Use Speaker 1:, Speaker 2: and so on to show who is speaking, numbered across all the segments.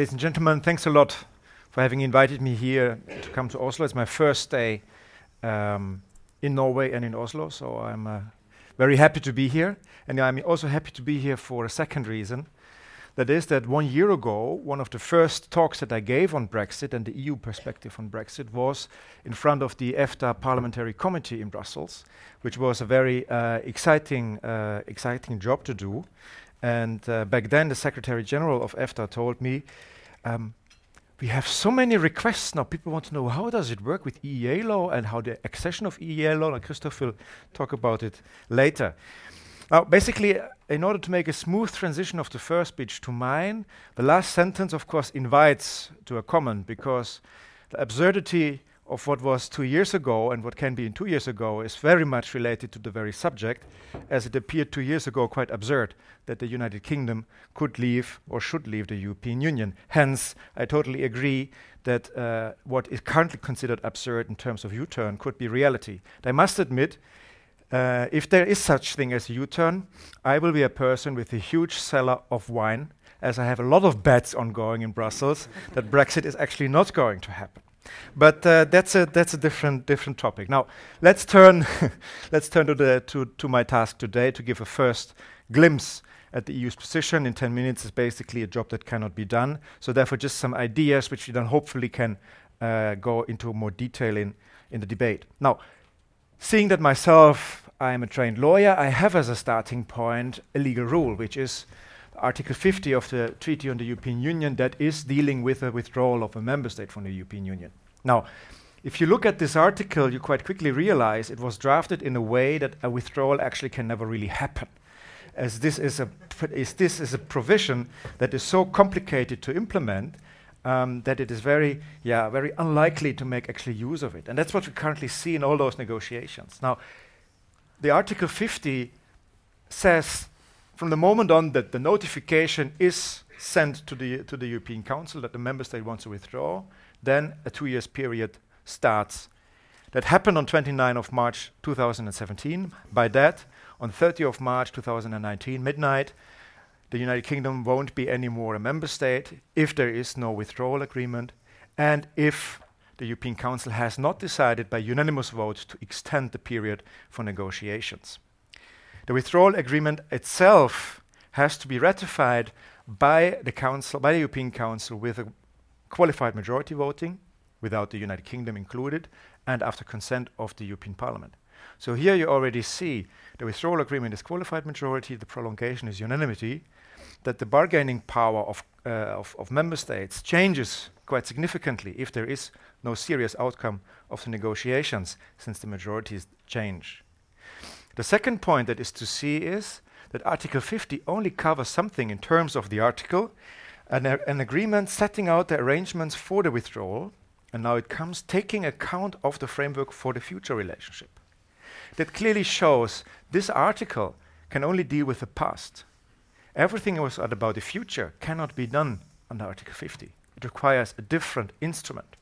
Speaker 1: Ladies and gentlemen, thanks a lot for having invited me here to come to Oslo. It's my first day um, in Norway and in Oslo, so I'm uh, very happy to be here. And I'm also happy to be here for a second reason. That is that one year ago, one of the first talks that I gave on Brexit and the EU perspective on Brexit was in front of the EFTA Parliamentary Committee in Brussels, which was a very uh, exciting, uh, exciting job to do. And uh, back then, the Secretary General of EFTA told me um, we have so many requests now. People want to know how does it work with EEA law and how the accession of EEA law. And Christophe will talk about it later. Now, basically, uh, in order to make a smooth transition of the first speech to mine, the last sentence, of course, invites to a comment because the absurdity of what was two years ago and what can be in two years ago is very much related to the very subject, as it appeared two years ago quite absurd that the United Kingdom could leave or should leave the European Union. Hence, I totally agree that uh, what is currently considered absurd in terms of U-turn could be reality. I must admit, uh, if there is such thing as U-turn, I will be a person with a huge cellar of wine, as I have a lot of bets ongoing in Brussels that Brexit is actually not going to happen. But uh, that's a that's a different different topic. Now let's turn let's turn to the to, to my task today to give a first glimpse at the EU's position. In 10 minutes is basically a job that cannot be done. So therefore, just some ideas which we then hopefully can uh, go into more detail in in the debate. Now, seeing that myself, I am a trained lawyer. I have as a starting point a legal rule, which is Article 50 of the Treaty on the European Union that is dealing with a withdrawal of a member state from the European Union. Now, if you look at this article, you quite quickly realize it was drafted in a way that a withdrawal actually can never really happen, as this is a is this is a provision that is so complicated to implement um, that it is very yeah very unlikely to make actually use of it, and that's what we currently see in all those negotiations. Now, the Article 50 says from the moment on that the notification is sent to the, to the European Council that the member state wants to withdraw, then a two years period starts. That happened on 29 of March 2017. By that, on 30 of March 2019, midnight, the United Kingdom won't be anymore a member state if there is no withdrawal agreement and if the European Council has not decided by unanimous vote to extend the period for negotiations. The withdrawal agreement itself has to be ratified by the Council, by the European Council, with a qualified majority voting, without the United Kingdom included, and after consent of the European Parliament. So here you already see the withdrawal agreement is qualified majority, the prolongation is unanimity, that the bargaining power of, uh, of, of member states changes quite significantly if there is no serious outcome of the negotiations, since the majorities change. The second point that is to see is that Article 50 only covers something in terms of the article, an, an agreement setting out the arrangements for the withdrawal, and now it comes taking account of the framework for the future relationship. That clearly shows this article can only deal with the past. Everything was about the future cannot be done under Article 50. It requires a different instrument.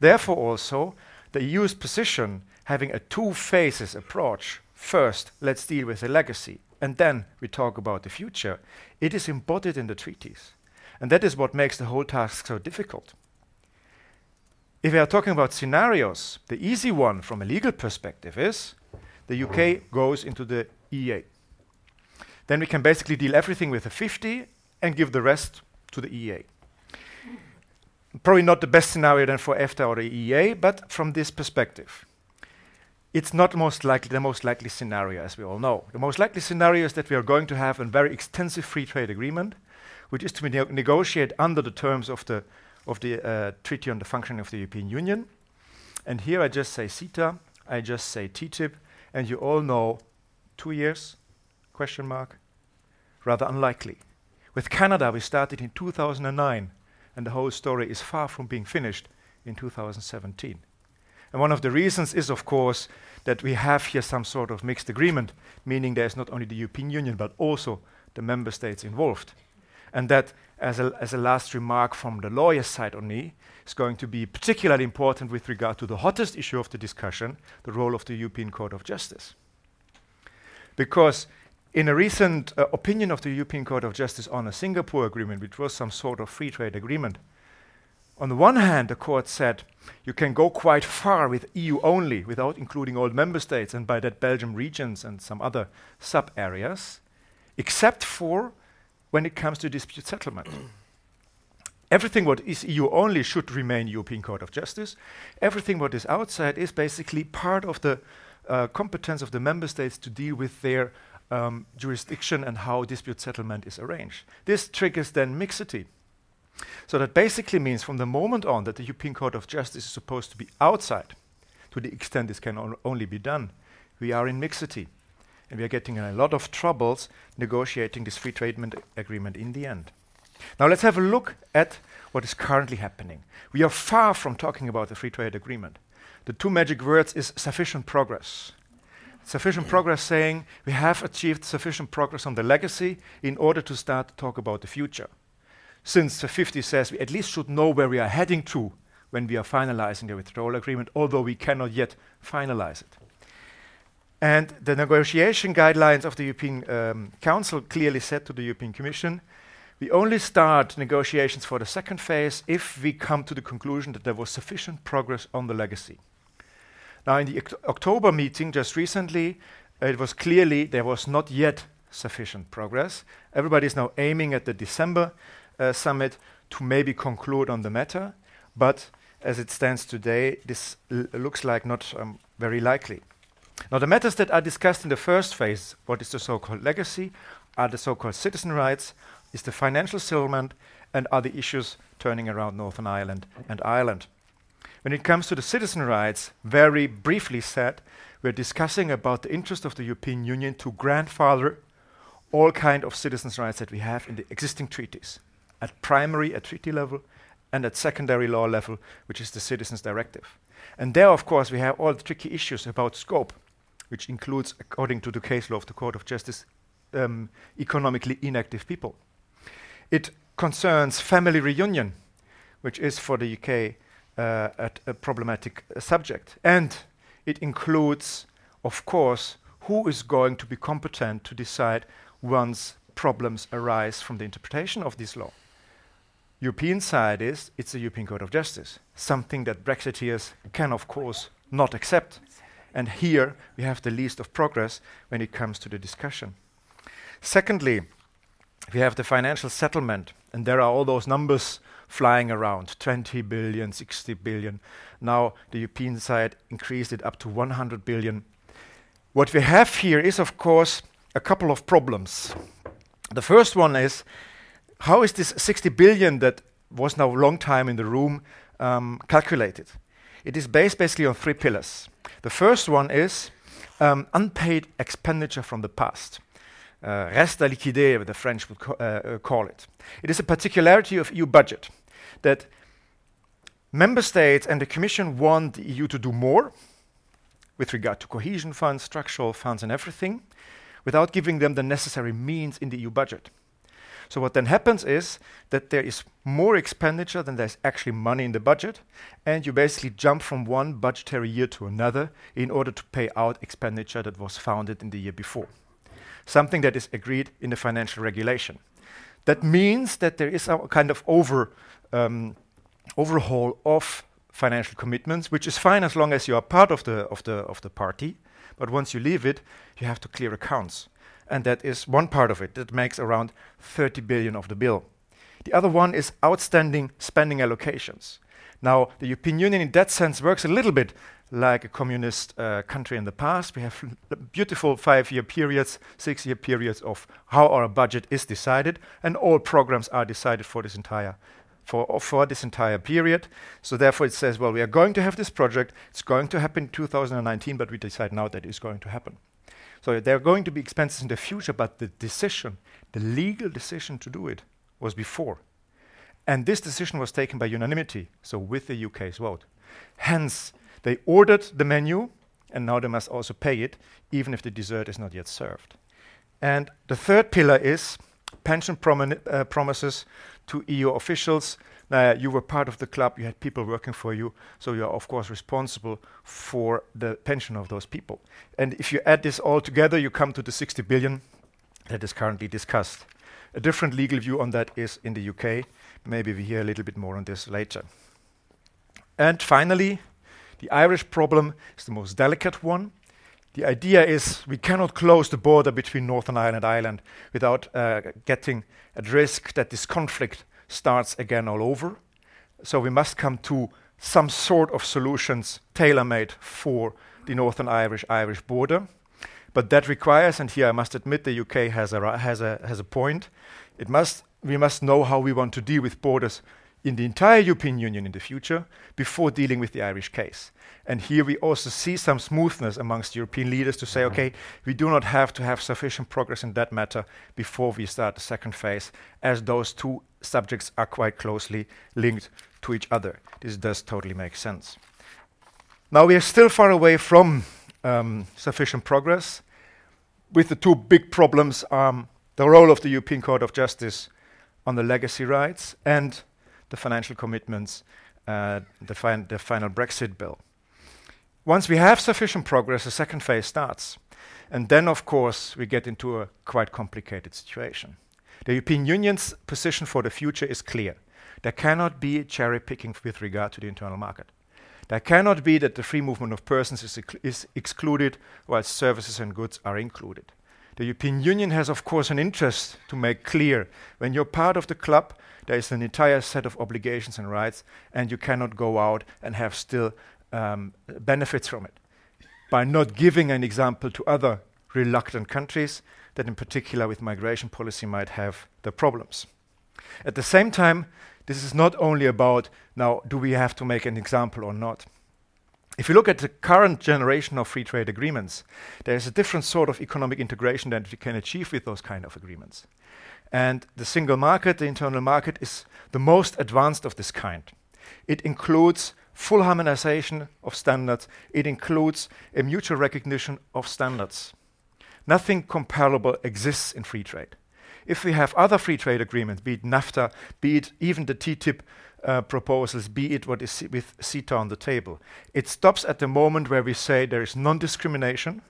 Speaker 1: Therefore, also, the EU's position having a two phases approach first, let's deal with the legacy, and then we talk about the future, it is embodied in the treaties. And that is what makes the whole task so difficult. If we are talking about scenarios, the easy one from a legal perspective is the UK goes into the EEA. Then we can basically deal everything with the 50 and give the rest to the EEA. Probably not the best scenario then for EFTA or the EEA, but from this perspective it's not most likely the most likely scenario, as we all know. The most likely scenario is that we are going to have a very extensive free trade agreement, which is to be ne negotiated under the terms of the of the uh, Treaty on the Functioning of the European Union. And here I just say CETA, I just say TTIP, and you all know two years? Question mark. Rather unlikely. With Canada, we started in 2009, and the whole story is far from being finished in 2017. And one of the reasons is, of course, that we have here some sort of mixed agreement, meaning there's not only the European Union, but also the member states involved. And that, as a, as a last remark from the lawyer's side on me, is going to be particularly important with regard to the hottest issue of the discussion, the role of the European Court of Justice. Because in a recent uh, opinion of the European Court of Justice on a Singapore agreement, which was some sort of free trade agreement, on the one hand, the court said you can go quite far with EU only without including all member states, and by that, Belgium regions and some other sub areas, except for when it comes to dispute settlement. Everything what is EU only should remain European Court of Justice. Everything what is outside is basically part of the uh, competence of the member states to deal with their um, jurisdiction and how dispute settlement is arranged. This triggers then mixity. So that basically means from the moment on that the European Court of Justice is supposed to be outside, to the extent this can on only be done, we are in mixity. And we are getting in a lot of troubles negotiating this free trade agreement in the end. Now let's have a look at what is currently happening. We are far from talking about a free trade agreement. The two magic words is sufficient progress. Sufficient progress saying we have achieved sufficient progress on the legacy in order to start to talk about the future. Since the 50 says we at least should know where we are heading to when we are finalizing the withdrawal agreement, although we cannot yet finalize it. And the negotiation guidelines of the European um, Council clearly said to the European Commission we only start negotiations for the second phase if we come to the conclusion that there was sufficient progress on the legacy. Now, in the Oct October meeting just recently, uh, it was clearly there was not yet sufficient progress. Everybody is now aiming at the December summit to maybe conclude on the matter, but as it stands today, this looks like not um, very likely. Now, the matters that are discussed in the first phase, what is the so called legacy, are the so called citizen rights, is the financial settlement and other issues turning around Northern Ireland and Ireland. When it comes to the citizen rights, very briefly said, we're discussing about the interest of the European Union to grandfather all kind of citizens' rights that we have in the existing treaties, at primary, at treaty level, and at secondary law level, which is the Citizens Directive. And there, of course, we have all the tricky issues about scope, which includes, according to the case law of the Court of Justice, um, economically inactive people. It concerns family reunion, which is for the UK uh, a problematic uh, subject. And it includes, of course, who is going to be competent to decide once problems arise from the interpretation of this law. European side is it's the European Court of Justice, something that Brexiteers can, of course, not accept. And here we have the least of progress when it comes to the discussion. Secondly, we have the financial settlement, and there are all those numbers flying around 20 billion, 60 billion. Now the European side increased it up to 100 billion. What we have here is, of course, a couple of problems. The first one is how is this 60 billion that was now a long time in the room um, calculated? It is based basically on three pillars. The first one is um, unpaid expenditure from the past uh, reste à liquider, the French would uh, uh, call it. It is a particularity of EU budget that member states and the Commission want the EU to do more with regard to cohesion funds, structural funds, and everything, without giving them the necessary means in the EU budget. So what then happens is that there is more expenditure than there's actually money in the budget, and you basically jump from one budgetary year to another in order to pay out expenditure that was founded in the year before something that is agreed in the financial regulation. That means that there is a kind of over, um, overhaul of financial commitments, which is fine as long as you are part of the, of, the, of the party. But once you leave it, you have to clear accounts. And that is one part of it that makes around 30 billion of the bill. The other one is outstanding spending allocations. Now, the European Union, in that sense, works a little bit like a communist uh, country in the past. We have beautiful five-year periods, six-year periods of how our budget is decided, and all programs are decided for this entire for for this entire period. So therefore, it says, well, we are going to have this project. It's going to happen in 2019, but we decide now that it's going to happen. So there are going to be expenses in the future, but the decision, the legal decision to do it, was before. And this decision was taken by unanimity, so with the UK's vote. Hence, they ordered the menu, and now they must also pay it, even if the dessert is not yet served. And the third pillar is pension uh, promises to EU officials. Uh, you were part of the club, you had people working for you, so you are, of course, responsible for the pension of those people. And if you add this all together, you come to the 60 billion that is currently discussed. A different legal view on that is in the UK. Maybe we hear a little bit more on this later. And finally, the Irish problem is the most delicate one. The idea is we cannot close the border between Northern Ireland and Ireland without uh, getting at risk that this conflict starts again all over. So we must come to some sort of solutions tailor made for the Northern Irish Irish border. But that requires, and here I must admit the UK has a, has a, has a point, it must, we must know how we want to deal with borders in the entire European Union in the future before dealing with the Irish case. And here we also see some smoothness amongst European leaders to say, mm-hmm. okay, we do not have to have sufficient progress in that matter before we start the second phase, as those two subjects are quite closely linked to each other. This does totally make sense. Now we are still far away from um, sufficient progress. With the two big problems, um, the role of the European Court of Justice on the legacy rights and the financial commitments, uh, the, fin the final Brexit bill. Once we have sufficient progress, the second phase starts. And then, of course, we get into a quite complicated situation. The European Union's position for the future is clear. There cannot be cherry picking with regard to the internal market. There cannot be that the free movement of persons is, is excluded while services and goods are included. The European Union has, of course, an interest to make clear when you're part of the club, there is an entire set of obligations and rights, and you cannot go out and have still um, benefits from it. By not giving an example to other reluctant countries that, in particular, with migration policy, might have the problems. At the same time, this is not only about now, do we have to make an example or not? If you look at the current generation of free trade agreements, there is a different sort of economic integration that we can achieve with those kind of agreements. And the single market, the internal market, is the most advanced of this kind. It includes full harmonization of standards, it includes a mutual recognition of standards. Nothing comparable exists in free trade. If we have other free trade agreements, be it NAFTA, be it even the TTIP uh, proposals, be it what is with CETA on the table. It stops at the moment where we say there is non discrimination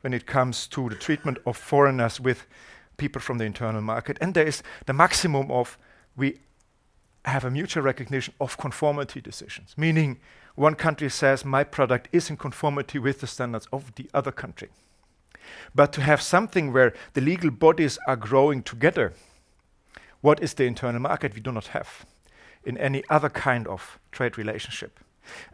Speaker 1: when it comes to the treatment of foreigners with people from the internal market, and there is the maximum of we have a mutual recognition of conformity decisions, meaning one country says my product is in conformity with the standards of the other country. But to have something where the legal bodies are growing together, what is the internal market? We do not have in any other kind of trade relationship.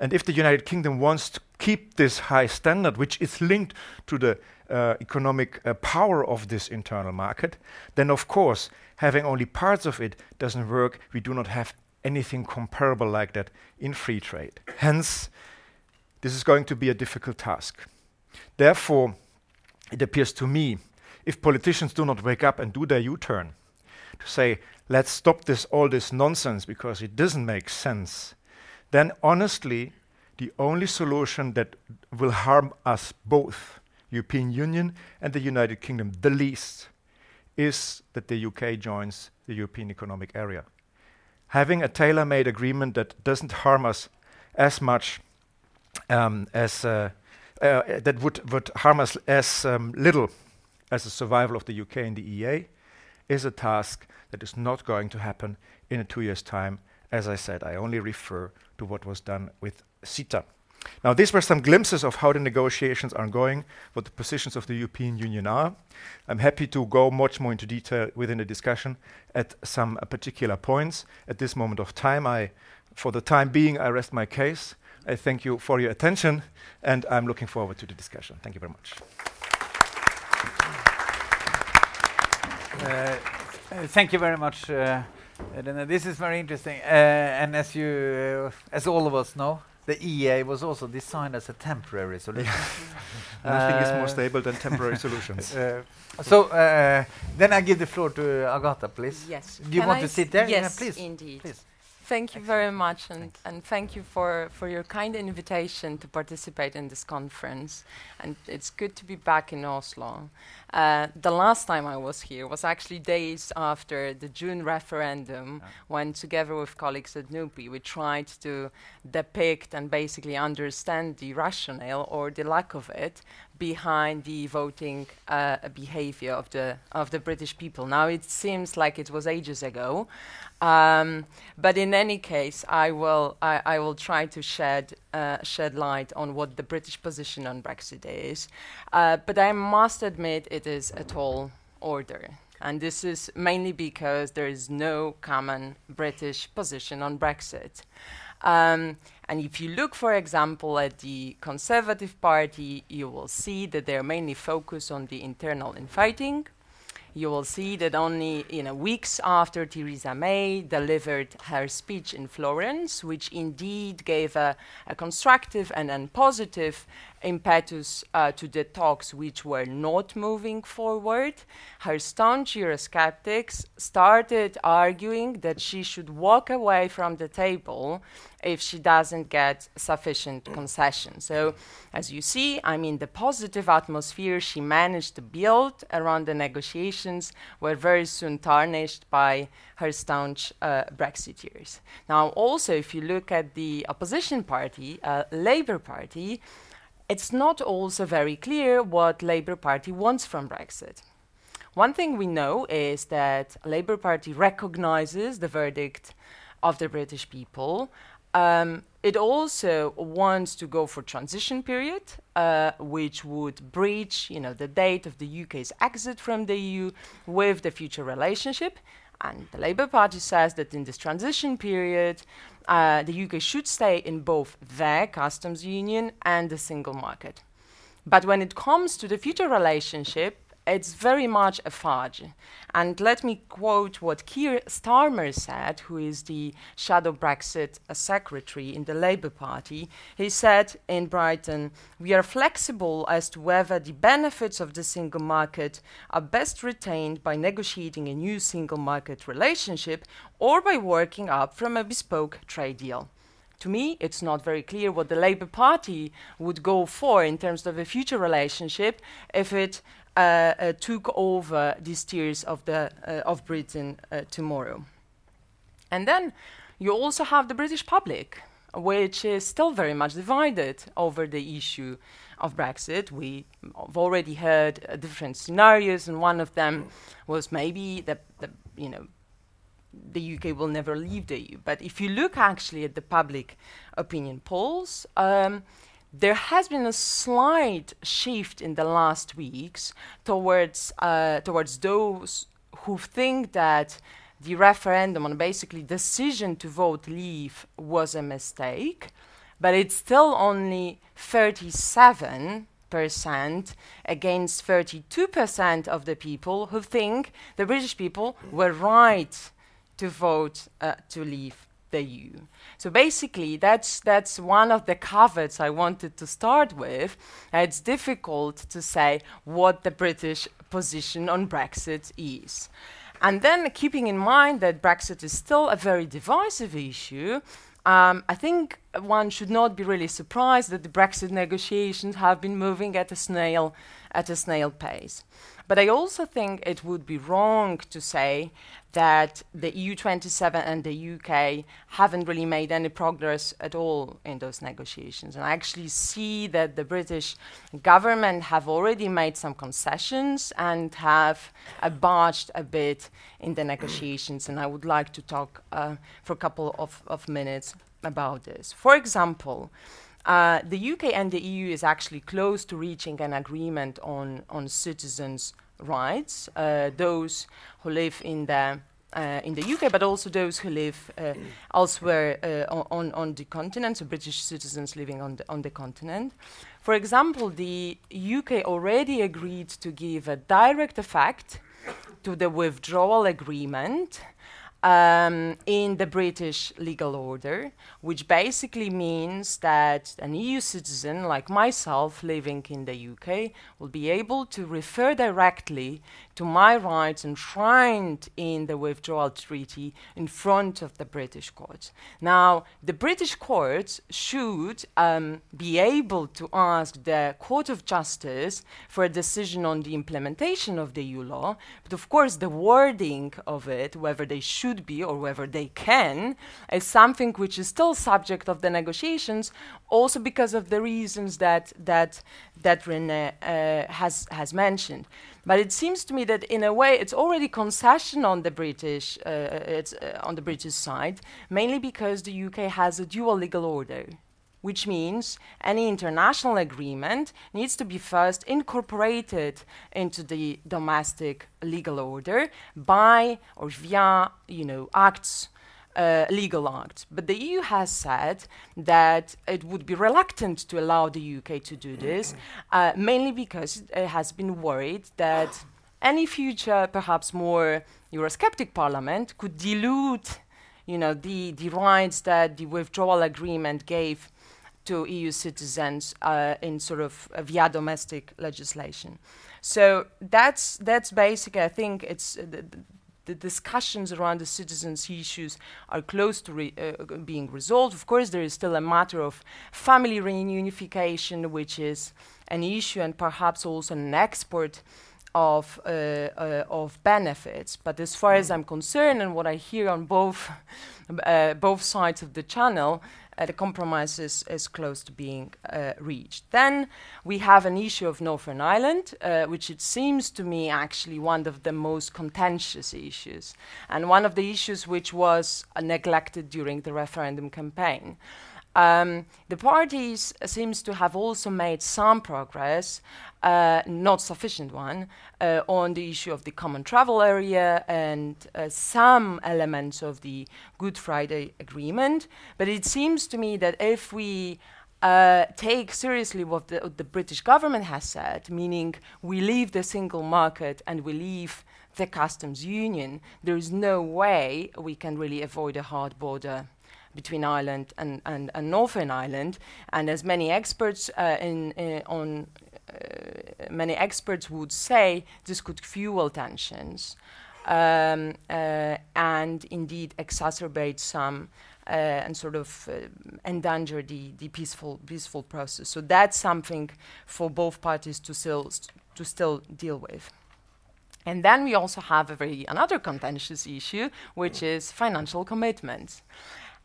Speaker 1: And if the United Kingdom wants to keep this high standard, which is linked to the uh, economic uh, power of this internal market, then of course, having only parts of it doesn't work. We do not have anything comparable like that in free trade. Hence, this is going to be a difficult task. Therefore, it appears to me, if politicians do not wake up and do their U turn, to say, let's stop this all this nonsense because it doesn't make sense, then honestly, the only solution that will harm us both, European Union and the United Kingdom, the least, is that the UK joins the European Economic Area. Having a tailor-made agreement that doesn't harm us as much um, as uh, uh, that would, harm us as um, little as the survival of the UK in the EEA is a task that is not going to happen in a two years' time. As I said, I only refer to what was done with CETA. Now, these were some glimpses of how the negotiations are going, what the positions of the European Union are. I'm happy to go much more into detail within the discussion at some uh, particular points. At this moment of time, I, for the time being, I rest my case. I thank you for your attention, and I'm looking forward to the discussion. Thank you very much.
Speaker 2: Uh, uh, thank you very much. Uh, this is very interesting, uh, and as you, as all of us know, the EA was also designed as a temporary solution.
Speaker 1: Nothing is more stable than temporary solutions. Uh,
Speaker 2: so uh, then I give the floor to Agata, please.
Speaker 3: Yes.
Speaker 2: Do you
Speaker 3: Can
Speaker 2: want
Speaker 3: I
Speaker 2: to sit there?
Speaker 3: Yes,
Speaker 2: yeah, please.
Speaker 3: indeed.
Speaker 2: Please.
Speaker 3: Thank you very much, and, and thank you for, for your kind invitation to participate in this conference. And it's good to be back in Oslo. Uh, the last time I was here was actually days after the June referendum,
Speaker 2: Yeah.
Speaker 3: when together with colleagues at NUPI, we tried to depict and basically understand the rationale or the lack of it behind the voting uh, behavior of the of the British people. Now it seems like it was ages ago, um, but in any case, I will I, I will try to shed uh, shed light on what the British position on Brexit is. Uh, but I must admit, it is a tall order. And this is mainly because there is no common British position on Brexit. Um, and if you look, for example, at the Conservative Party, you will see that they're mainly focused on the internal infighting. You will see that only you know, weeks after Theresa May delivered her speech in Florence, which indeed gave a, a constructive and, and positive impetus uh, to the talks which were not moving forward, her staunch Eurosceptics started arguing that she should walk away from the table if she doesn't get sufficient concession. So, as you see, I mean, the positive atmosphere she managed to build around the negotiations were very soon tarnished by her staunch uh, Brexiteers. Now, also, if you look at the opposition party, uh, Labour Party, it's not also very clear what Labour Party wants from Brexit. One thing we know is that Labour Party recognizes the verdict of the British people. Um, it also wants to go for transition period, uh, which would breach, you know, the date of the UK's exit from the EU with the future relationship. And the Labour Party says that in this transition period, uh, the UK should stay in both their customs union and the single market. But when it comes to the future relationship, it's very much a fudge. And let me quote what Keir Starmer said, who is the shadow Brexit uh, secretary in the Labour Party. He said in Brighton, We are flexible as to whether the benefits of the single market are best retained by negotiating a new single market relationship or by working up from a bespoke trade deal. To me, it's not very clear what the Labour Party would go for in terms of a future relationship if it uh, uh, took over the steers of, the, uh, of Britain uh, tomorrow. And then you also have the British public, which is still very much divided over the issue of Brexit. We have already heard uh, different scenarios, and one of them was maybe that the, you know the UK will never leave the EU. But if you look actually at the public opinion polls, um, there has been a slight shift in the last weeks towards uh, towards those who think that the referendum on basically decision to vote leave was a mistake, but it's still only 37 percent against 32 percent of the people who think the British people were right to vote uh, to leave the EU. So basically, that's that's one of the caveats I wanted to start with. It's difficult to say what the British position on Brexit is. And then, keeping in mind that Brexit is still a very divisive issue, um, I think one should not be really surprised that the Brexit negotiations have been moving at a snail at a snail pace. But I also think it would be wrong to say that the EU27 and the UK haven't really made any progress at all in those negotiations. And I actually see that the British government have already made some concessions and have uh, barged a bit in the negotiations. And I would like to talk uh, for a couple of, of minutes about this. For example, uh, the UK and the EU is actually close to reaching an agreement on, on citizens' rights, uh, those who live in the uh, in the UK, but also those who live uh, elsewhere uh, on, on the continent, so British citizens living on the, on the continent. For example, the UK already agreed to give a direct effect to the withdrawal agreement um, in the British legal order, which basically means that an EU citizen like myself living in the UK will be able to refer directly to my rights enshrined in the withdrawal treaty in front of the British courts. Now, the British courts should um, be able to ask the Court of Justice for a decision on the implementation of the EU law, but of course, the wording of it, whether they should be or whether they can, is something which is still subject of the negotiations, also because of the reasons that that that René uh, has has mentioned. But it seems to me that in a way it's already concession on the British uh, it's uh, on the British side, mainly because the UK has a dual legal order, which means any international agreement needs to be first incorporated into the domestic legal order by or via you know acts uh, legal act. But the EU has said that it would be reluctant to allow the UK to do this, uh, mainly because it has been worried that any future, perhaps more Eurosceptic parliament could dilute you know, the, the rights that the withdrawal agreement gave to EU citizens uh, in sort of uh, via domestic legislation. So that's that's basically I think it's uh, the discussions around the citizens' issues are close to re uh, being resolved. Of course, there is still a matter of family reunification, which is an issue and perhaps also an export of, uh, uh, of benefits. But as far as I'm concerned, and what I hear on both, uh, both sides of the channel, the compromise is, is close to being uh, reached. Then we have an issue of Northern Ireland, uh, which it seems to me actually one of the most contentious issues, and one of the issues which was neglected during the referendum campaign. Um, the parties seems to have also made some progress, uh, not sufficient one, uh, on the issue of the common travel area and uh, some elements of the Good Friday Agreement. But it seems to me that if we uh, take seriously what the, what the, British government has said, meaning we leave the single market and we leave the customs union, there is no way we can really avoid a hard border between Ireland and, and, and Northern Ireland. And as many experts uh, in, in, on uh, many experts would say, this could fuel tensions um, uh, and indeed exacerbate some. Uh, and sort of uh, endanger the, the peaceful peaceful process. So that's something for both parties to still to still deal with. And then we also have a very another contentious issue, which is financial commitments.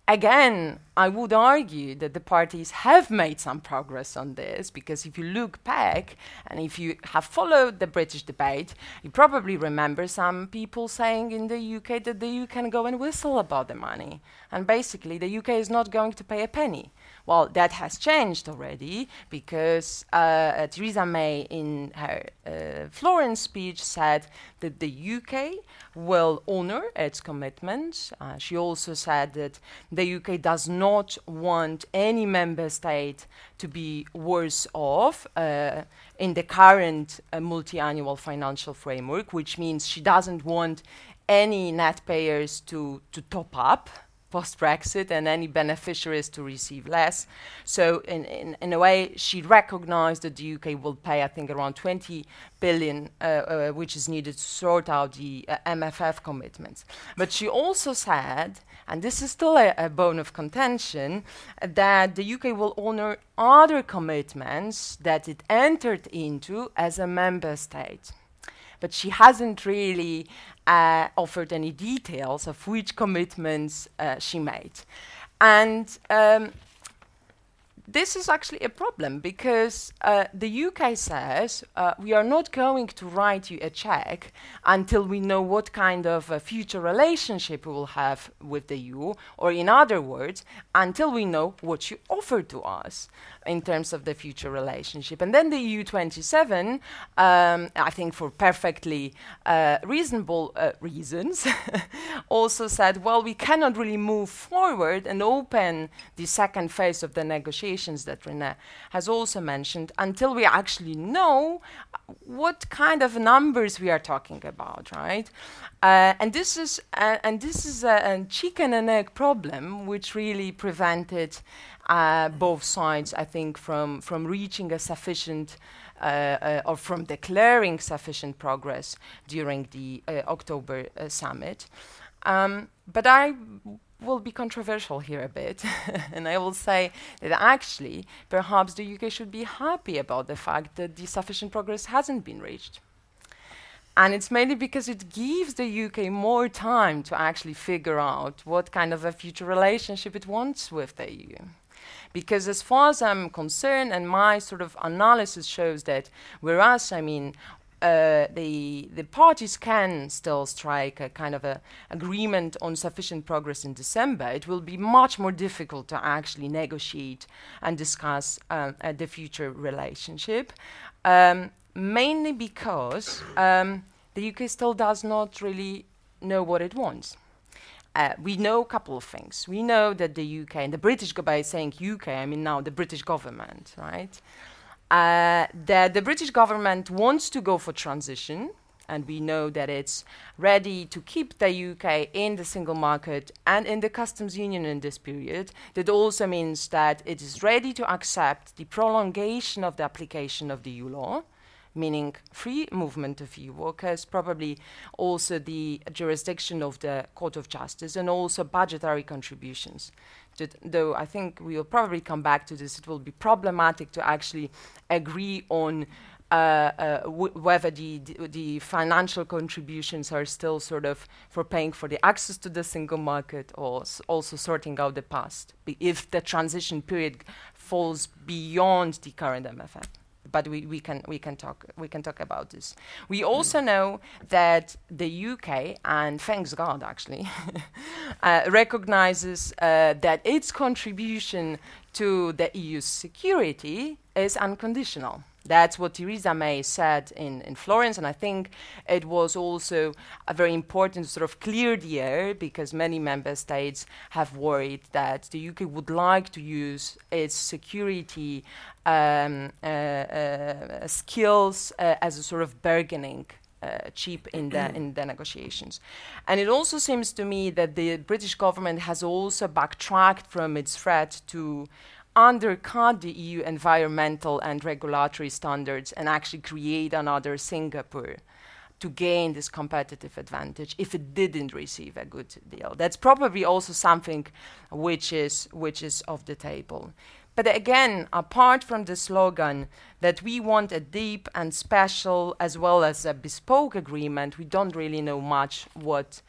Speaker 3: Again, I would argue that the parties have made some progress on this because if you look back and if you have followed the British debate, you probably remember some people saying in the UK that the EU can go and whistle about the money. And basically, the UK is not going to pay a penny. Well, that has changed already because uh, Theresa May, in her uh, Florence speech, said that the UK will honor its commitments. Uh, she also said that the UK does not want any member state to be worse off uh, in the current uh, multi-annual financial framework, which means she doesn't want any net payers to, to top up post Brexit and any beneficiaries to receive less. So, in, in, in, a way, she recognized that the UK will pay, I think, around 20 billion, uh, uh, which is needed to sort out the uh, MFF commitments. But she also said, and this is still a, a bone of contention, that the UK will honor other commitments that it entered into as a member state but she hasn't really uh, offered any details of which commitments uh, she made. And um, this is actually a problem because uh, the UK says uh, we are not going to write you a check until we know what kind of future relationship we will have with the EU, or in other words, until we know what you offer to us in terms of the future relationship. And then the EU27, um, I think for perfectly uh, reasonable uh, reasons, also said, well, we cannot really move forward and open the second phase of the negotiations that René has also mentioned until we actually know what kind of numbers we are talking about, right? Uh, and this is uh, and this is a, a, chicken and egg problem, which really prevented uh, both sides, I think, from from reaching a sufficient uh, uh, or from declaring sufficient progress during the uh, October summit. Um, but I will be controversial here a bit, and I will say that actually, perhaps the UK should be happy about the fact that the sufficient progress hasn't been reached. And it's mainly because it gives the UK more time to actually figure out what kind of a future relationship it wants with the EU. Because as far as I'm concerned, and my sort of analysis shows that whereas, I mean, uh, the the parties can still strike a kind of a agreement on sufficient progress in December, it will be much more difficult to actually negotiate and discuss uh, the future relationship, um, mainly because um, the UK still does not really know what it wants. Uh, we know a couple of things. We know that the UK and the British, by saying UK, I mean now the British government, right? Uh, that the British government wants to go for transition, and we know that it's ready to keep the UK in the single market and in the customs union in this period. That also means that it is ready to accept the prolongation of the application of the EU law meaning free movement of EU workers, probably also the jurisdiction of the Court of Justice, and also budgetary contributions. Though I think we will probably come back to this, it will be problematic to actually agree on uh, uh, whether the, the, the, financial contributions are still sort of for paying for the access to the single market or also sorting out the past, if the transition period falls beyond the current MFF but we, we can we can talk we can talk about this. We also know that the UK and thanks God actually uh, recognizes uh, that its contribution to the EU's security is unconditional. That's what Theresa May said in, in Florence, and I think it was also a very important sort of clear the air because many member states have worried that the UK would like to use its security um, uh, uh, skills uh, as a sort of bargaining uh, chip in the in the negotiations. And it also seems to me that the British government has also backtracked from its threat to undercut the EU environmental and regulatory standards and actually create another Singapore to gain this competitive advantage if it didn't receive a good deal. That's probably also something which is which is off the table. But again, apart from the slogan that we want a deep and special as well as a bespoke agreement, we don't really know much what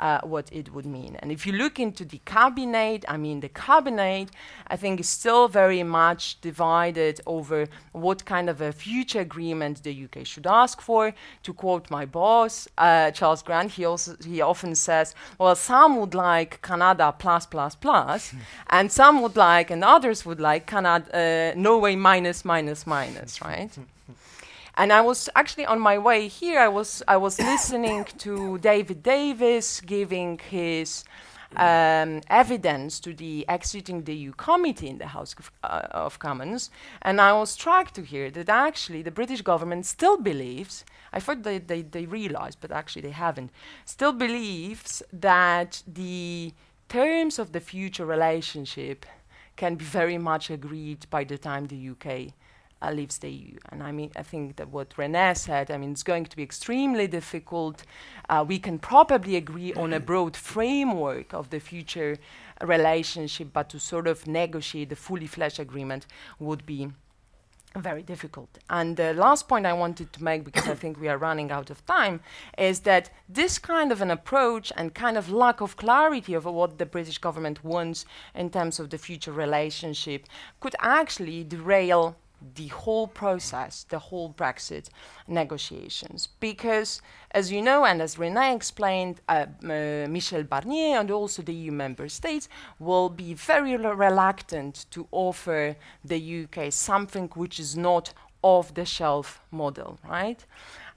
Speaker 3: uh, what it would mean. And if you look into the cabinet, I mean, the cabinet, I think, is still very much divided over what kind of a future agreement the UK should ask for. To quote my boss, uh, Charles Grant, he also he often says, "Well, some would like Canada plus plus plus, and some would like, and others would like Canada, uh, Norway minus minus minus, right?" And I was actually on my way here. I was I was listening to David Davis giving his um, evidence to the exiting the EU committee in the House of, uh, of, Commons, and I was struck to hear that actually the British government still believes. I thought they, they, they realized, but actually they haven't. Still believes that the terms of the future relationship can be very much agreed by the time the UK uh, leaves the EU. And I mean, I think that what René said, I mean, it's going to be extremely difficult. Uh, we can probably agree on a broad framework of the future relationship, but to sort of negotiate the fully fledged agreement would be very difficult. And the last point I wanted to make, because I think we are running out of time, is that this kind of an approach and kind of lack of clarity over what the British government wants in terms of the future relationship could actually derail the whole process, the whole Brexit negotiations. Because, as you know, and as René explained, uh, uh, Michel Barnier and also the EU member states will be very reluctant to offer the UK something which is not off the shelf model, right?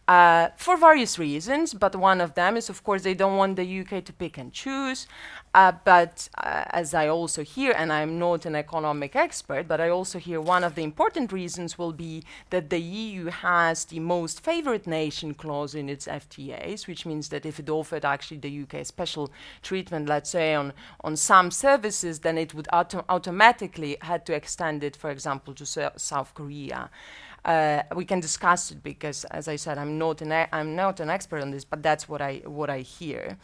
Speaker 3: Uh, for various reasons, but one of them is, of course, they don't want the UK to pick and choose. Uh, but uh, as I also hear, and I'm not an economic expert, but I also hear one of the important reasons will be that the EU has the most favored nation clause in its FTAs, which means that if it offered actually the UK special treatment, let's say on, on some services, then it would auto automatically had to extend it, for example, to South Korea. Uh, we can discuss it because, as I said, I'm not an I'm not an expert on this, but that's what I what I hear.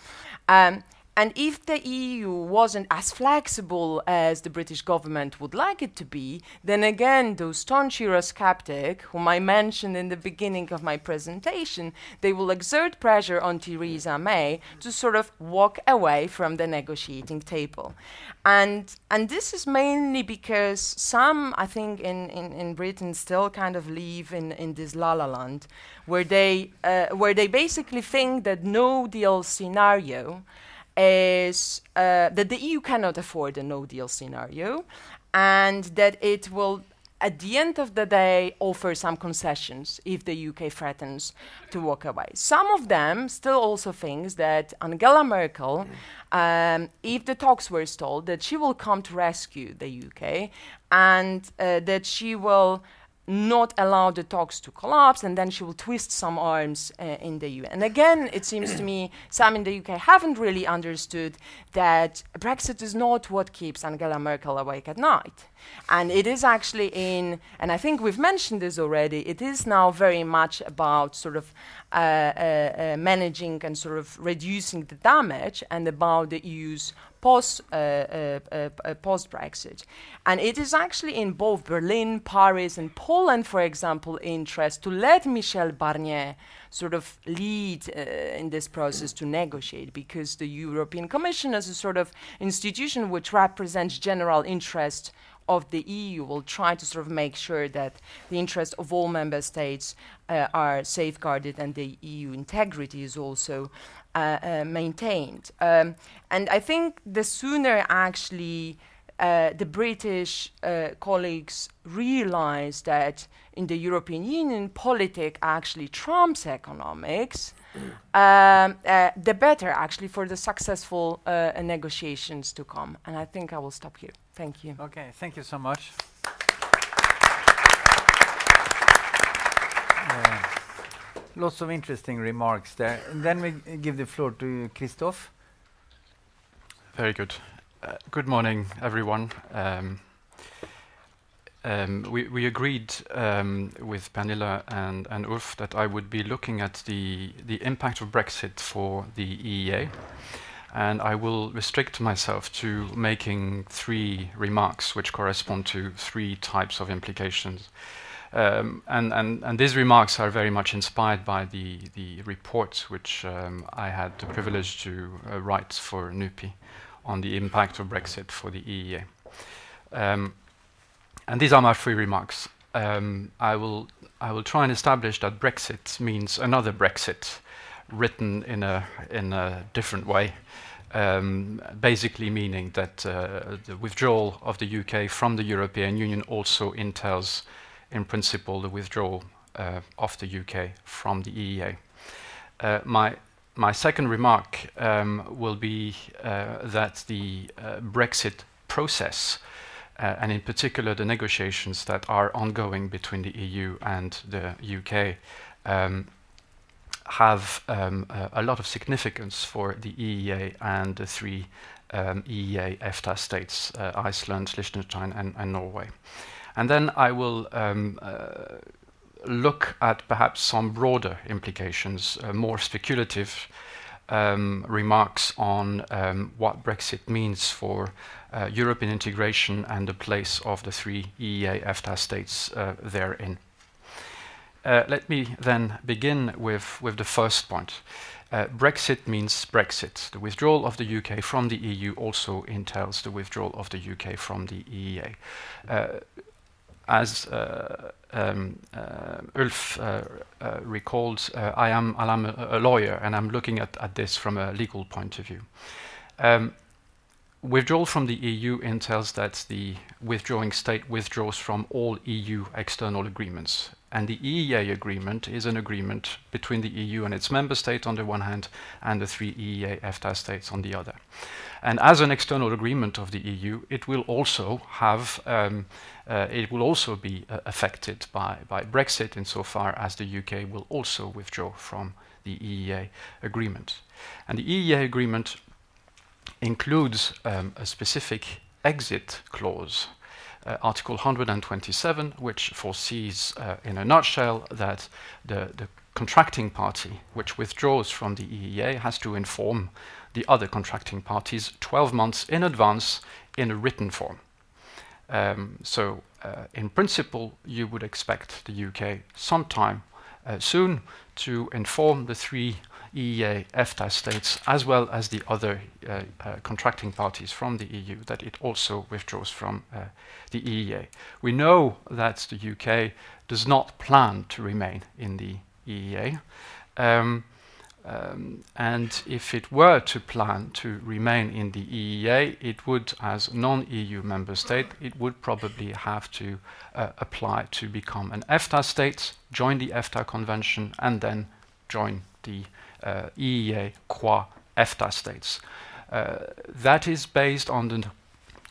Speaker 3: Um, and if the EU wasn't as flexible as the British government would like it to be, then again, those staunch Eurosceptic, whom I mentioned in the beginning of my presentation, they will exert pressure on Theresa May to sort of walk away from the negotiating table. And, and this is mainly because some, I think, in, in, in Britain still kind of live in, in this la la land, where they, uh, where they basically think that no deal scenario is uh, that the EU cannot afford a no deal scenario and that it will at the end of the day offer some concessions if the UK threatens to walk away. Some of them still also think that Angela Merkel, um, if the talks were stalled, that she will come to rescue the UK and uh, that she will not allow the talks to collapse, and then she will twist some arms uh, in the EU. And again, it seems to me some in the UK haven't really understood that Brexit is not what keeps Angela Merkel awake at night. And it is actually in, and I think we've mentioned this already, it is now very much about sort of uh, uh, uh managing and sort of reducing the damage and about the EU's post, uh, uh, uh, post Brexit. And it is actually in both Berlin, Paris, and Poland, for example, interest to let Michel Barnier sort of lead uh, in this process to negotiate because the European Commission, as a sort of institution which represents general interest of the EU will try to sort of make sure that the interests of all member states uh, are safeguarded and the EU integrity is also uh, uh, maintained. Um, and I think the sooner actually uh, the British uh, colleagues realize that in the European Union, politics actually trumps economics, um, uh, the better actually for the successful uh, negotiations to come. And I think I will stop here. Thank you.
Speaker 2: Okay, thank you so much. Lots of interesting remarks there. Then we give the floor to Christophe.
Speaker 4: Very good. Uh, good morning, everyone. Um, um, we, agreed um, with Pernilla and, Ulf that I would be looking at the impact of Brexit for the EEA, and I will restrict myself to making three remarks which correspond to three types of implications. Um, and, and, and, these remarks are very much inspired by the, the report which um, I had the privilege to uh, write for NUPI on the impact of Brexit for the EEA. Um, and these are my three remarks. Um, I will I will try and establish that Brexit means another Brexit, written in a in a different way, um, basically meaning that uh, the withdrawal of the UK from the European Union also entails, in principle, the withdrawal uh, of the UK from the EEA. Uh, my my second remark um, will be uh, that the uh, Brexit process uh, and in particular the negotiations that are ongoing between the EU and the UK, um, have um, uh, a lot of significance for the EEA and the three um, EEA EFTA states, uh, Iceland, Liechtenstein, and, and, Norway. And then I will um, uh, look at perhaps some broader implications, uh, more speculative um, remarks on um, what Brexit means for uh, European integration and the place of the three EEA EFTA states uh, therein. Uh, let me then begin with, with the first point. Uh, Brexit means Brexit. The withdrawal of the UK from the EU also entails the withdrawal of the UK from the EEA. Uh, as uh, um, uh, Ulf uh, recalled, I am, I'm a, a, lawyer and I'm looking at, at this from a legal point of view. Um, withdrawal from the EU entails that the withdrawing state withdraws from all EU external agreements. And the EEA agreement is an agreement between the EU and its member state on the one hand, and the three EEA EFTA states on the other. And as an external agreement of the EU, it will also have um, uh, it will also be uh, affected by, by Brexit insofar as the UK will also withdraw from the EEA agreement. And the EEA agreement includes um, a specific exit clause, uh, Article 127, which foresees, uh, in a nutshell, that the, the contracting party which withdraws from the EEA has to inform the other contracting parties 12 months in advance in a written form. Um, so, uh, in principle, you would expect the UK sometime uh, soon to inform the three EEA EFTA states, as well as the other uh, uh, contracting parties from the EU, that it also withdraws from uh, the EEA. We know that the UK does not plan to remain in the EEA. Um, um, and if it were to plan to remain in the EEA, it would, as non-EU member state, it would probably have to uh, apply to become an EFTA state, join the EFTA convention, and then join the EEA qua EFTA states. Uh, that is based on the,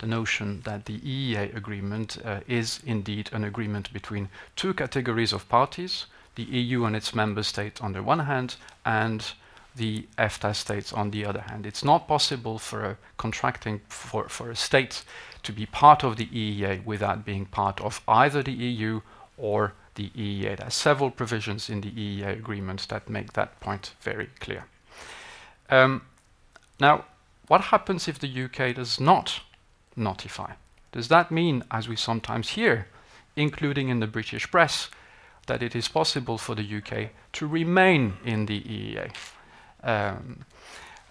Speaker 4: the, notion that the EEA agreement uh, is indeed an agreement between two categories of parties, the EU and its member states on the one hand, and the EFTA states on the other hand. It's not possible for a contracting for, for a state to be part of the EEA without being part of either the EU or the EEA. There are several provisions in the EEA agreement that make that point very clear. Um, now, what happens if the UK does not notify? Does that mean, as we sometimes hear, including in the British press, that it is possible for the UK to remain in the EEA. Um,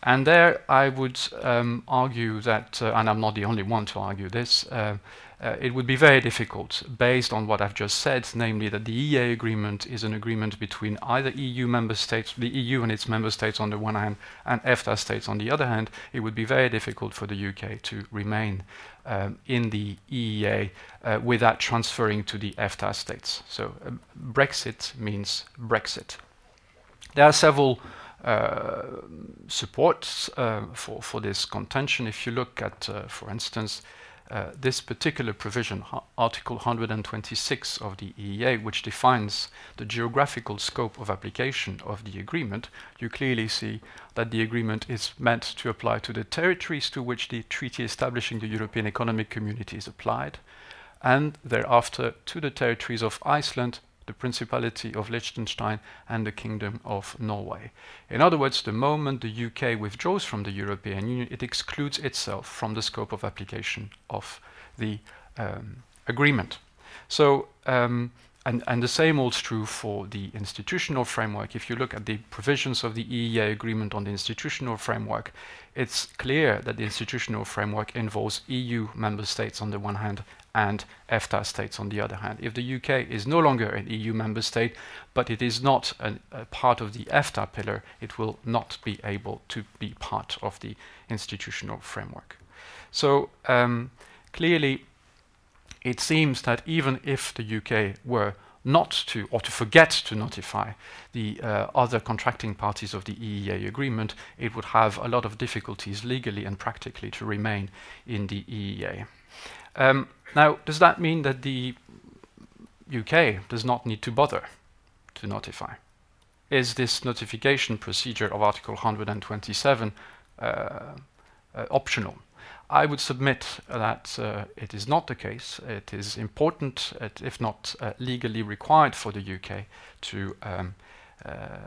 Speaker 4: and there I would um, argue that, uh, and I'm not the only one to argue this, uh, uh, it would be very difficult based on what I've just said, namely that the EEA agreement is an agreement between either EU member states, the EU and its member states on the one hand, and EFTA states on the other hand. It would be very difficult for the UK to remain um, in the EEA uh, without transferring to the EFTA states. So uh, Brexit means Brexit. There are several uh, supports uh, for, for this contention. If you look at, uh, for instance, uh, this particular provision, Article 126 of the EEA, which defines the geographical scope of application of the agreement, you clearly see that the agreement is meant to apply to the territories to which the treaty establishing the European Economic Community is applied, and thereafter to the territories of Iceland, the Principality of Liechtenstein, and the Kingdom of Norway. In other words, the moment the UK withdraws from the European Union, it excludes itself from the scope of application of the um, agreement. So, um, and, and, the same holds true for the institutional framework. If you look at the provisions of the EEA agreement on the institutional framework, it's clear that the institutional framework involves EU member states on the one hand and EFTA states on the other hand. If the UK is no longer an EU member state, but it is not an, a part of the EFTA pillar, it will not be able to be part of the institutional framework. So um, clearly, it seems that even if the UK were not to, or to forget to notify the uh, other contracting parties of the EEA agreement, it would have a lot of difficulties legally and practically to remain in the EEA. Um, now, does that mean that the UK does not need to bother to notify? Is this notification procedure of Article 127 uh, uh, optional? I would submit that uh, it is not the case. It is important, if not uh, legally required for the UK to um, uh,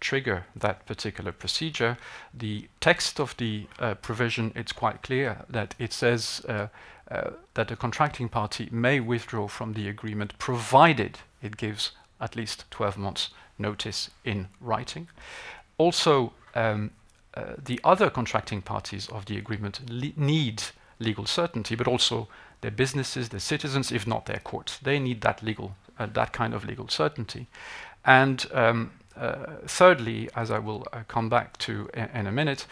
Speaker 4: trigger that particular procedure. The text of the uh, provision, it's quite clear that it says uh, that the contracting party may withdraw from the agreement provided it gives at least 12 months notice in writing. Also, um, uh, the other contracting parties of the agreement le need legal certainty, but also their businesses, their citizens, if not their courts. They need that legal, uh, that kind of legal certainty. And um, uh, thirdly, as I will uh, come back to in a minute,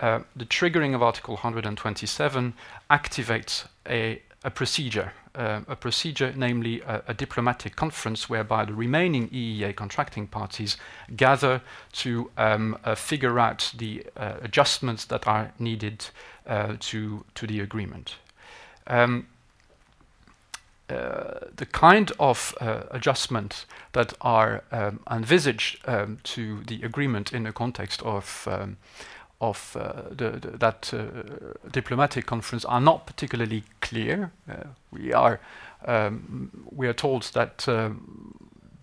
Speaker 4: uh, the triggering of Article 127 activates a, a procedure, uh, a procedure, namely a, a, diplomatic conference, whereby the remaining EEA contracting parties gather to um, uh, figure out the uh, adjustments that are needed uh, to, to the agreement. Um, the kind of uh, adjustment that are um, envisaged um, to the agreement in the context of um, of uh, the, the, that uh, diplomatic conference are not particularly clear. Uh, we are um, we are told that um,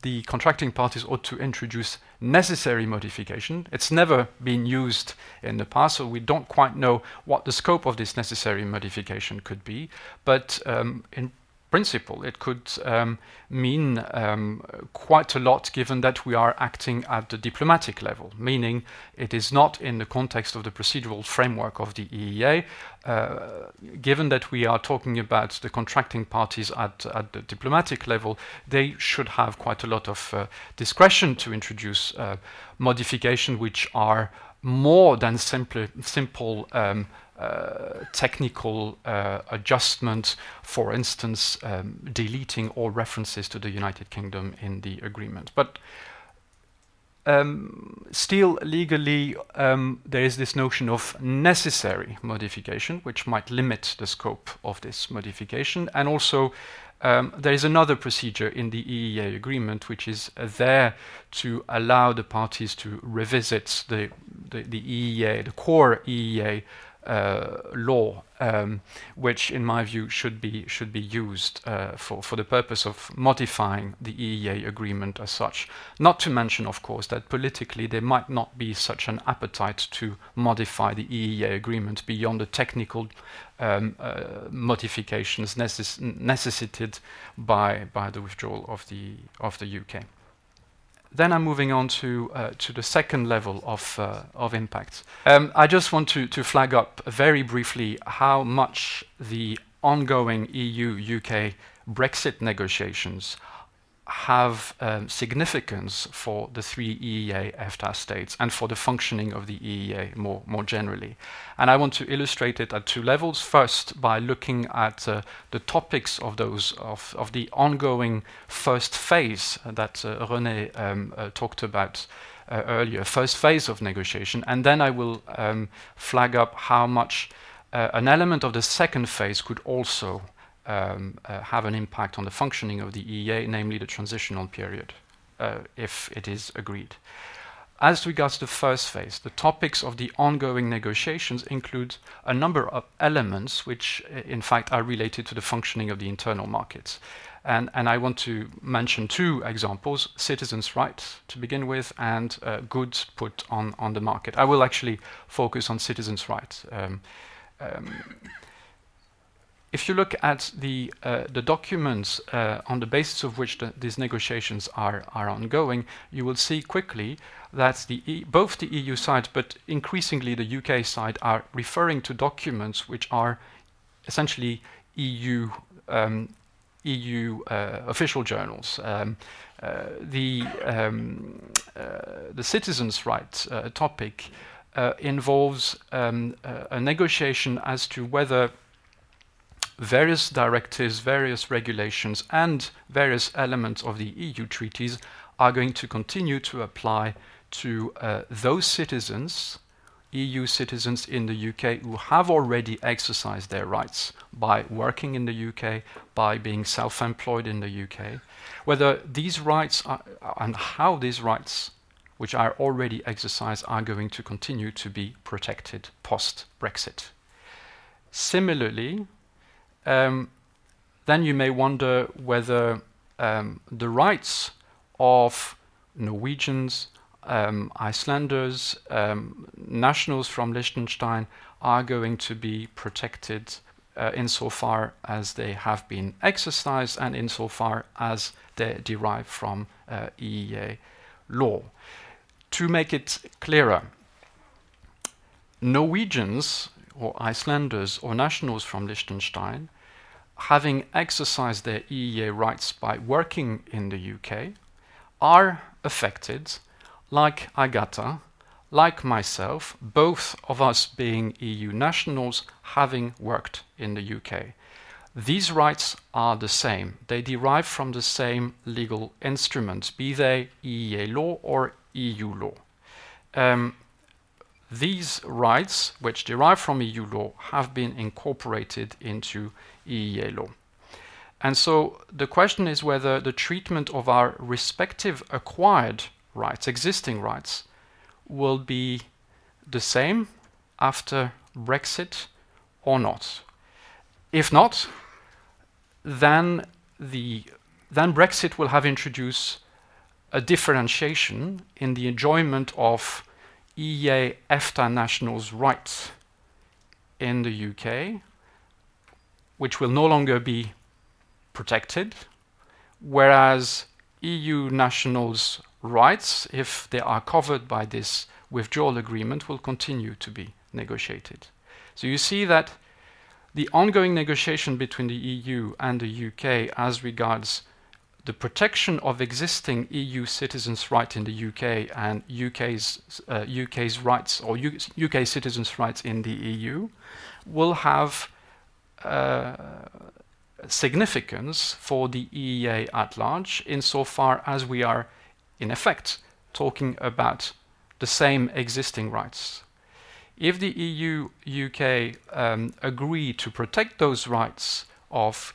Speaker 4: the contracting parties ought to introduce necessary modification. It's never been used in the past, so we don't quite know what the scope of this necessary modification could be. But um, in principle, it could um, mean um, quite a lot given that we are acting at the diplomatic level, meaning it is not in the context of the procedural framework of the EEA. Uh, given that we are talking about the contracting parties at, at the diplomatic level, they should have quite a lot of uh, discretion to introduce uh, modification which are more than simply, simple um, uh, technical uh, adjustment, for instance, um, deleting all references to the United Kingdom in the agreement. But um, still, legally, um, there is this notion of necessary modification, which might limit the scope of this modification. And also, um, there is another procedure in the EEA agreement which is uh, there to allow the parties to revisit the, the, the EEA, the core EEA uh, law, um, which, in my view, should be should be used uh, for for the purpose of modifying the EEA agreement as such. Not to mention, of course, that politically there might not be such an appetite to modify the EEA agreement beyond the technical um, uh, modifications necess necessitated by by the withdrawal of the of the UK then I'm moving on to uh, to the second level of uh, of impact. Um, I just want to to flag up very briefly how much the ongoing EU-UK Brexit negotiations have um, significance for the three EEA EFTA states and for the functioning of the EEA more, more generally. And I want to illustrate it at two levels. First, by looking at uh, the topics of those of, of the ongoing first phase that uh, René um, uh, talked about uh, earlier, first phase of negotiation, and then I will um, flag up how much uh, an element of the second phase could also um, uh, have an impact on the functioning of the EEA, namely the transitional period, uh, if it is agreed. As regards the first phase, the topics of the ongoing negotiations include a number of elements which, in fact, are related to the functioning of the internal markets. And, and I want to mention two examples citizens' rights to begin with, and uh, goods put on, on the market. I will actually focus on citizens' rights. Um, um, if you look at the, uh, the documents uh, on the basis of which the, these negotiations are, are ongoing, you will see quickly that the e both the EU side, but increasingly the UK side, are referring to documents which are essentially EU um, EU uh, official journals. Um, uh, the um, uh, the citizens' rights uh, topic involves um, a negotiation as to whether various directives, various regulations, and various elements of the EU treaties are going to continue to apply to uh, those citizens, EU citizens in the UK, who have already exercised their rights by working in the UK, by being self employed in the UK, whether these rights are, and how these rights, which are already exercised, are going to continue to be protected post Brexit. Similarly, um, then you may wonder whether um, the rights of Norwegians, um, Icelanders, um, nationals from Liechtenstein are going to be protected uh, insofar as they have been exercised and insofar as they derive from uh, EEA law. To make it clearer, Norwegians or Icelanders or nationals from Liechtenstein having exercised their EEA rights by working in the UK, are affected, like Agata, like myself, both of us being EU nationals having worked in the UK. these rights are the same. They derive from the same legal instruments, be they EEA law or EU law. Um, these rights, which derive from EU law, have been incorporated into EEA law. And so the question is whether the treatment of our respective acquired rights, existing rights, will be the same after Brexit or not. If not, then the then Brexit will have introduced a differentiation in the enjoyment of EEA EFTA nationals' rights in the UK, which will no longer be protected, whereas EU nationals' rights, if they are covered by this withdrawal agreement, will continue to be negotiated. So you see that the ongoing negotiation between the EU and the UK as regards the protection of existing EU citizens' rights in the UK and UK's, uh, UK's rights or U UK citizens' rights in the EU will have uh, significance for the EEA at large insofar as we are, in effect, talking about the same existing rights. If the EU UK um, agree to protect those rights of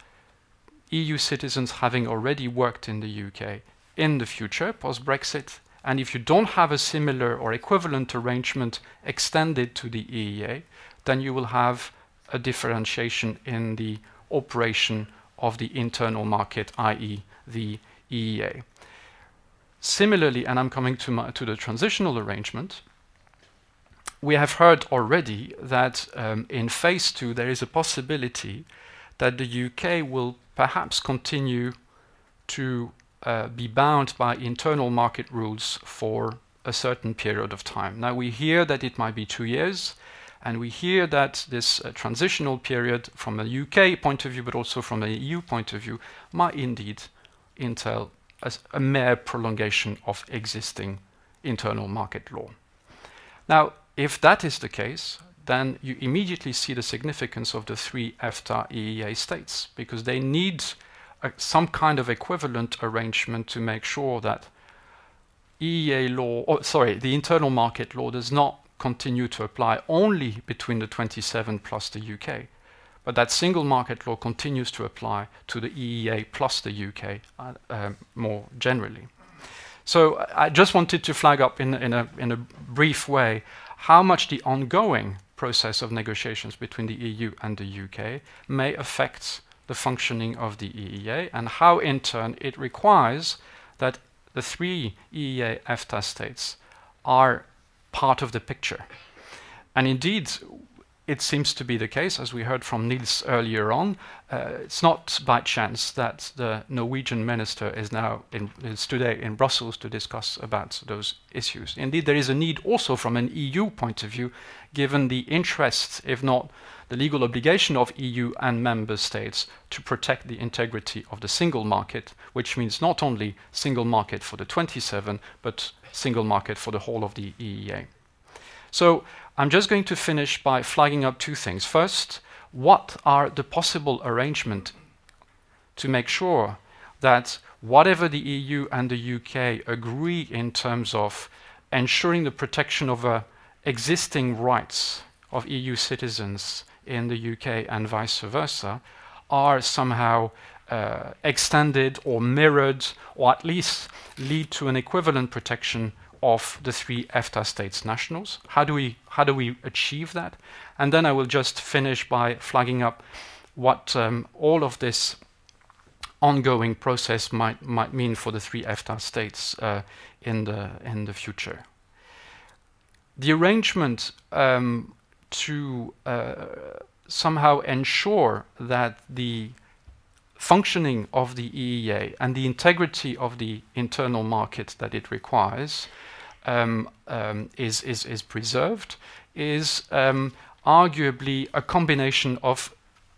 Speaker 4: EU citizens having already worked in the UK in the future, post Brexit, and if you don't have a similar or equivalent arrangement extended to the EEA, then you will have a differentiation in the operation of the internal market, i.e., the EEA. Similarly, and I'm coming to, the transitional arrangement, we have heard already that um, in phase two there is a possibility that the UK will perhaps continue to uh, be bound by internal market rules for a certain period of time. Now we hear that it might be two years, and we hear that this uh, transitional period, from a UK point of view, but also from a EU point of view, might indeed entail a, a mere prolongation of existing internal market law. Now, if that is the case, then you immediately see the significance of the three EFTA EEA states because they need a, some kind of equivalent arrangement to make sure that EEA law, or sorry, the internal market law does not continue to apply only between the 27 plus the UK, but that single market law continues to apply to the EEA plus the UK uh, uh, more generally. So I just wanted to flag up in, in, a, in a brief way how much the ongoing process of negotiations between the EU and the UK may affect the functioning of the EEA and how, in turn, it requires that the three EEA EFTA states are part of the picture. And indeed, it seems to be the case, as we heard from Niels earlier on. Uh, it's not by chance that the Norwegian minister is now in, is today in Brussels to discuss about those issues. Indeed, there is a need also from an EU point of view, given the interest, if not the legal obligation of EU and member states to protect the integrity of the single market, which means not only single market for the 27, but single market for the whole of the EEA. So I'm just going to finish by flagging up two things. First, what are the possible arrangements to make sure that whatever the EU and the UK agree in terms of ensuring the protection of uh, existing rights of EU citizens in the UK and vice versa are somehow uh, extended or mirrored or at least lead to an equivalent protection of the three EFTA states nationals. How do we how do we achieve that? And then I will just finish by flagging up what um, all of this ongoing process might might mean for the three EFTA states uh, in the in the future. The arrangement um, to uh, somehow ensure that the functioning of the EEA and the integrity of the internal market that it requires um, um, is, is, is preserved is um, arguably a combination of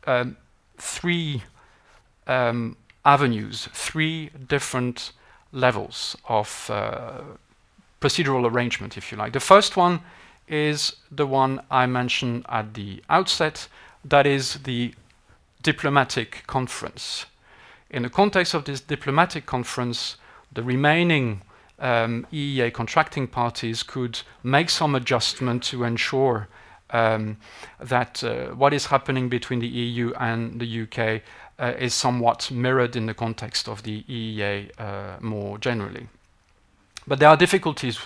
Speaker 4: um, three um, avenues, three different levels of uh, procedural arrangement, if you like. The first one is the one I mentioned at the outset, that is the diplomatic conference. In the context of this diplomatic conference, the remaining um, EEA contracting parties could make some adjustment to ensure um, that uh, what is happening between the EU and the UK uh, is somewhat mirrored in the context of the EEA uh, more generally. But there are difficulties,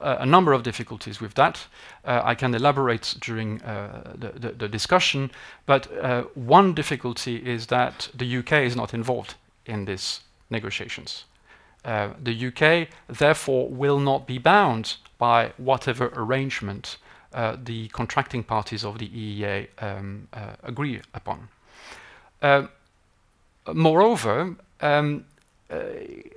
Speaker 4: uh, a number of difficulties with that. Uh, I can elaborate during uh, the, the, the, discussion, but one difficulty is that the UK is not involved in these negotiations. the UK, therefore, will not be bound by whatever arrangement uh, the contracting parties of the EEA um, uh, agree upon. Uh, moreover, um, uh,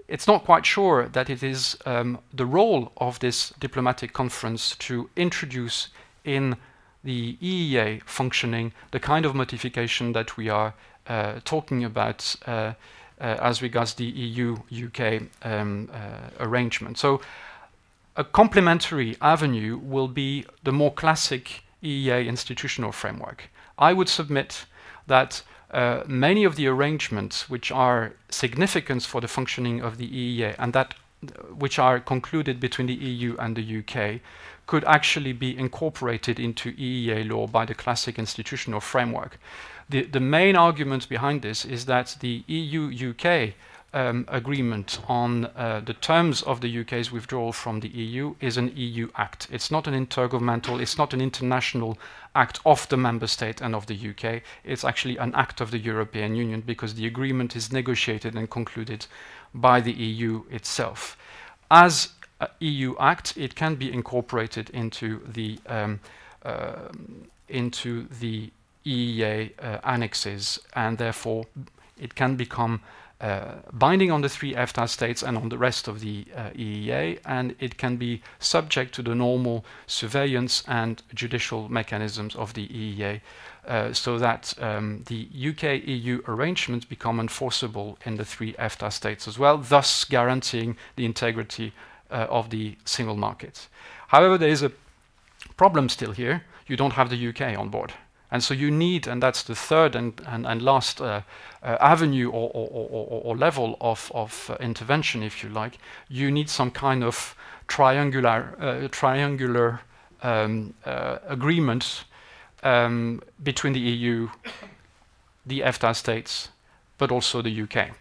Speaker 4: it's not quite sure that it is um, the role of this diplomatic conference to introduce in the EEA functioning the kind of modification that we are uh, talking about uh, as regards the EU-UK um, arrangement. So a complementary avenue will be the more classic EEA institutional framework. I would submit that uh, many of the arrangements which are significant for the functioning of the EEA and that which are concluded between the EU and the UK could actually be incorporated into EEA law by the classic institutional framework. The, the main argument behind this is that the EU UK um, agreement on uh, the terms of the UK's withdrawal from the EU is an EU act. It's not an intergovernmental, it's not an international act of the member state and of the UK. It's actually an act of the European Union because the agreement is negotiated and concluded by the EU itself. As an EU act, it can be incorporated into the um, uh, into the EEA uh, annexes, and therefore it can become binding on the three EFTA states and on the rest of the uh, EEA, and it can be subject to the normal surveillance and judicial mechanisms of the EEA, uh, so that um, the UK EU arrangements become enforceable in the three EFTA states as well, thus guaranteeing the integrity uh, of the single market. However, there is a problem still here. You don't have the UK on board. And so you need, and that's the third and, and, and last uh, uh, avenue or, or, or, or, level of, of uh, intervention, if you like, you need some kind of triangular, uh, triangular um, uh, agreement um, between the EU, the EFTA states, but also the UK.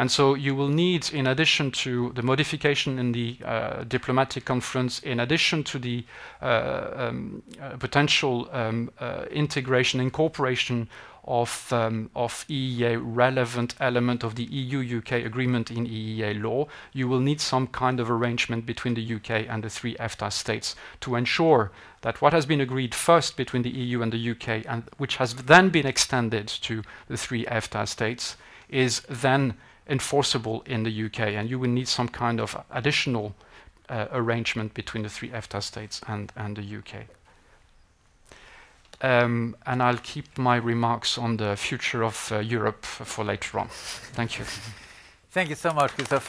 Speaker 4: And so you will need, in addition to the modification in the uh, diplomatic conference, in addition to the uh, um, uh, potential um, uh, integration, incorporation of, um, of EEA relevant element of the EU-UK agreement in EEA law, you will need some kind of arrangement between the UK and the three EFTA states to ensure that what has been agreed first between the EU and the UK, and which has then been extended to the three EFTA states, is then enforceable in the UK, and you will need some kind of additional uh, arrangement between the three EFTA states and, and the UK. Um, and I'll keep my remarks on the future of uh, Europe for later on. Thank you.
Speaker 2: Thank you so much, Christophe.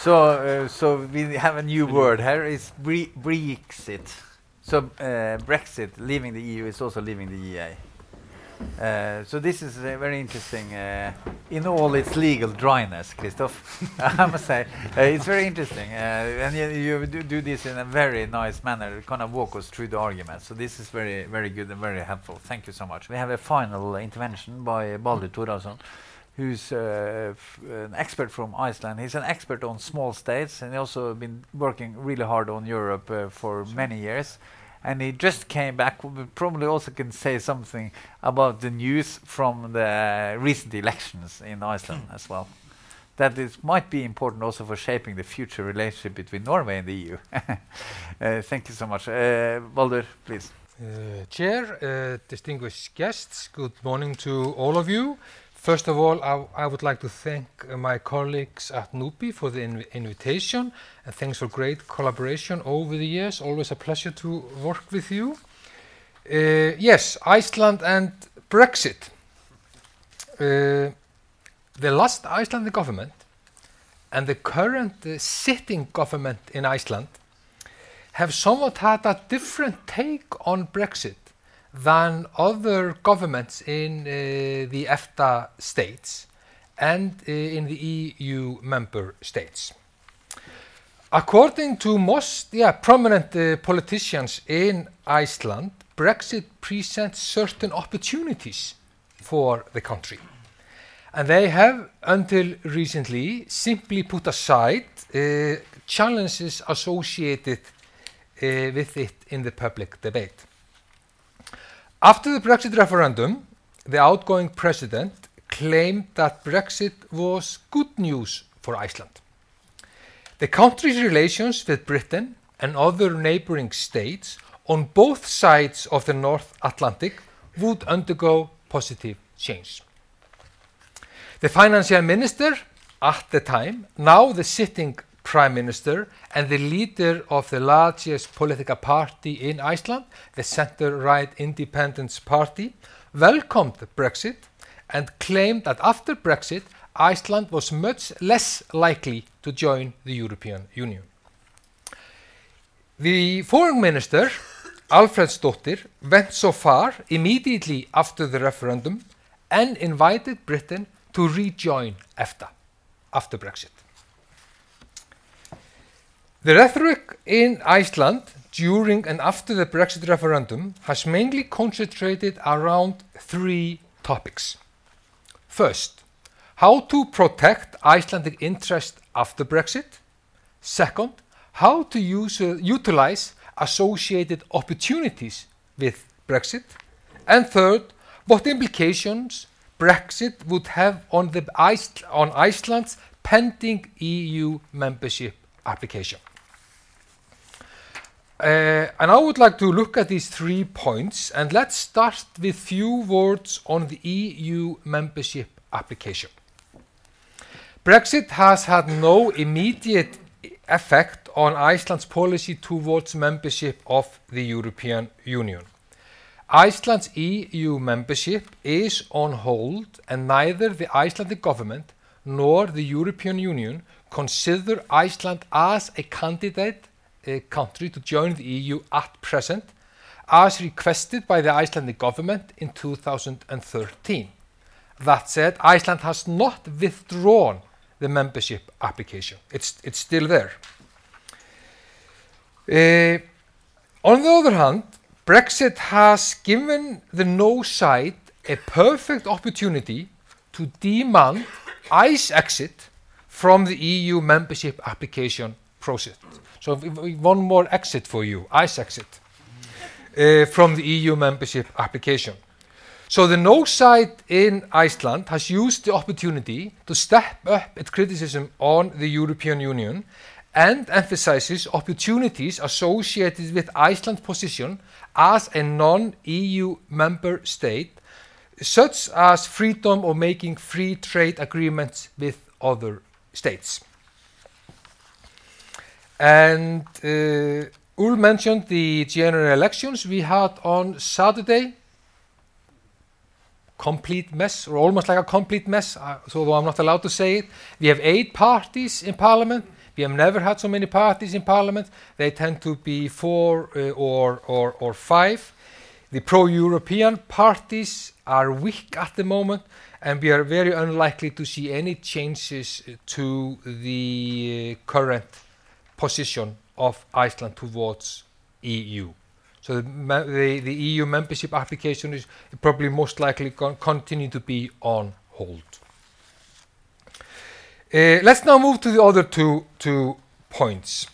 Speaker 2: So, uh, so we have a new word here. It's Brexit. So uh, Brexit, leaving the EU, is also leaving the EA. Uh, so this is uh, very interesting uh, in all its legal dryness, Christophe. I must say uh, it's very interesting, uh, and you, do, do, this in a very nice manner. Kind of walk us through the argument. So this is very, very good and very helpful. Thank you so much. We have a final intervention by Baldur Thorhallsson, who's an expert from Iceland. He's an expert on small states, and also been working really hard on Europe for sure. many years and he just came back. We probably also can say something about the news from the recent elections in Iceland hmm. as well. That is, might be important also for shaping the future relationship between Norway and the EU. uh, thank you so much. Uh, Baldur, please.
Speaker 5: Uh, Chair, uh, distinguished guests, good morning to all of you. First of all, I, I would like to thank uh, my colleagues at NUPI for the inv invitation and thanks for great collaboration over the years. Always a pleasure to work with you. Uh, yes, Iceland and Brexit. Uh, the last Icelandic government and the current uh, sitting government in Iceland have somewhat had a different take on Brexit than other governments in uh, the EFTA states and uh, in the EU member states. According to most yeah, prominent uh, politicians in Iceland, Brexit presents certain opportunities for the country. And they have, until recently, simply put aside uh, challenges associated uh, with it in the public debate. After the Brexit referendum, the outgoing president claimed that Brexit was good news for Iceland. The country's relations with Britain and other neighboring states on both sides of the North Atlantic would undergo positive change. The financial minister at the time, now the sitting prime minister and the leader of the largest political party in Iceland, the center-right Independence Party, welcomed Brexit and claimed that after Brexit, Iceland was much less likely to join the European Union. The foreign minister, Alfredsdóttir, went so far immediately after the referendum and invited Britain to rejoin EFTA after Brexit. The rhetoric in Iceland during and after the Brexit referendum has mainly concentrated around three topics. First, how to protect Icelandic interest after Brexit. Second, how to use, uh, utilize associated opportunities with Brexit. And third, what implications Brexit would have on, the on Iceland's pending EU membership application. Uh, and I would like to look at these three points and let's start with a few words on the EU membership application. Brexit has had no immediate effect on Iceland's policy towards membership of the European Union. Iceland's EU membership is on hold and neither the Icelandic government nor the European Union consider Iceland as a candidate country to join the EU at present, as requested by the Icelandic government in 2013. That said, Iceland has not withdrawn the membership application. It's, it's still there. Uh, on the other hand, Brexit has given the no side a perfect opportunity to demand ICE exit from the EU membership application process. So one more exit for you, ICE exit, uh, from the EU membership application. So the no side in Iceland has used the opportunity to step up its criticism on the European Union and emphasizes opportunities associated with Iceland's position as a non-EU member state, such as freedom of making free trade agreements with other states. And uh, Ulf mentioned the general elections we had on Saturday. Complete mess, or almost like a complete mess, uh, so though I'm not allowed to say it. We have eight parties in parliament. We have never had so many parties in parliament. They tend to be four uh, or, or, or five. The pro European parties are weak at the moment, and we are very unlikely to see any changes to the uh, current position of Iceland towards EU. So the, the, the EU membership application is probably most likely going to continue to be on hold. Uh, let's now move to the other two, two points.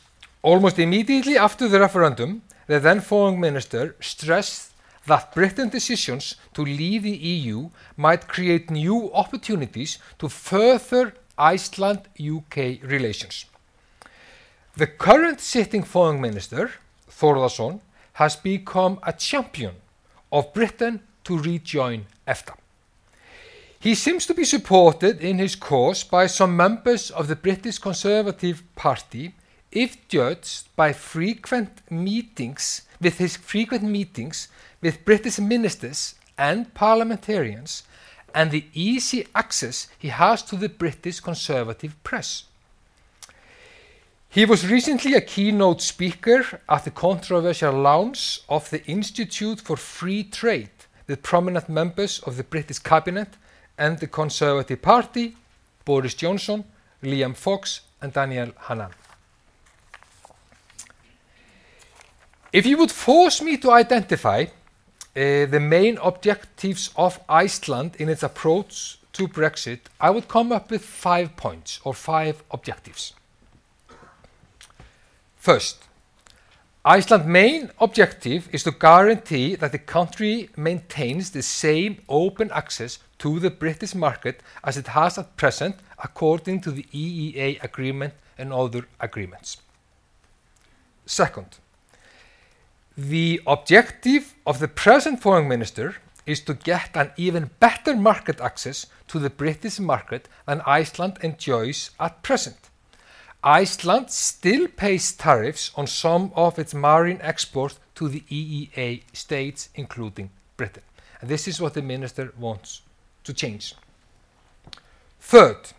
Speaker 5: Almost immediately after the referendum, the then foreign minister stressed that Britain's decisions to leave the EU might create new opportunities to further Iceland-UK relations. The current sitting foreign minister, Þórðarson, has become a champion of Britain to rejoin EFTA. He seems to be supported in his cause by some members of the British Conservative Party if judged by frequent meetings with his frequent meetings with British ministers and parliamentarians and the easy access he has to the British conservative press. He was recently a keynote speaker at the controversial launch of the Institute for Free Trade with prominent members of the British cabinet and the Conservative Party, Boris Johnson, Liam Fox, and Daniel Hannan. If you would force me to identify uh, the main objectives of Iceland in its approach to Brexit, I would come up with five points or five objectives. First, Iceland's main objective is to guarantee that the country maintains the same open access to the British market as it has at present according to the EEA agreement and other agreements. Second, the objective of the present foreign minister is to get an even better market access to the British market than Iceland enjoys at present. Iceland still pays tariffs on some of its marine exports to the EEA states, including Britain. And this is what the minister wants to change. Third,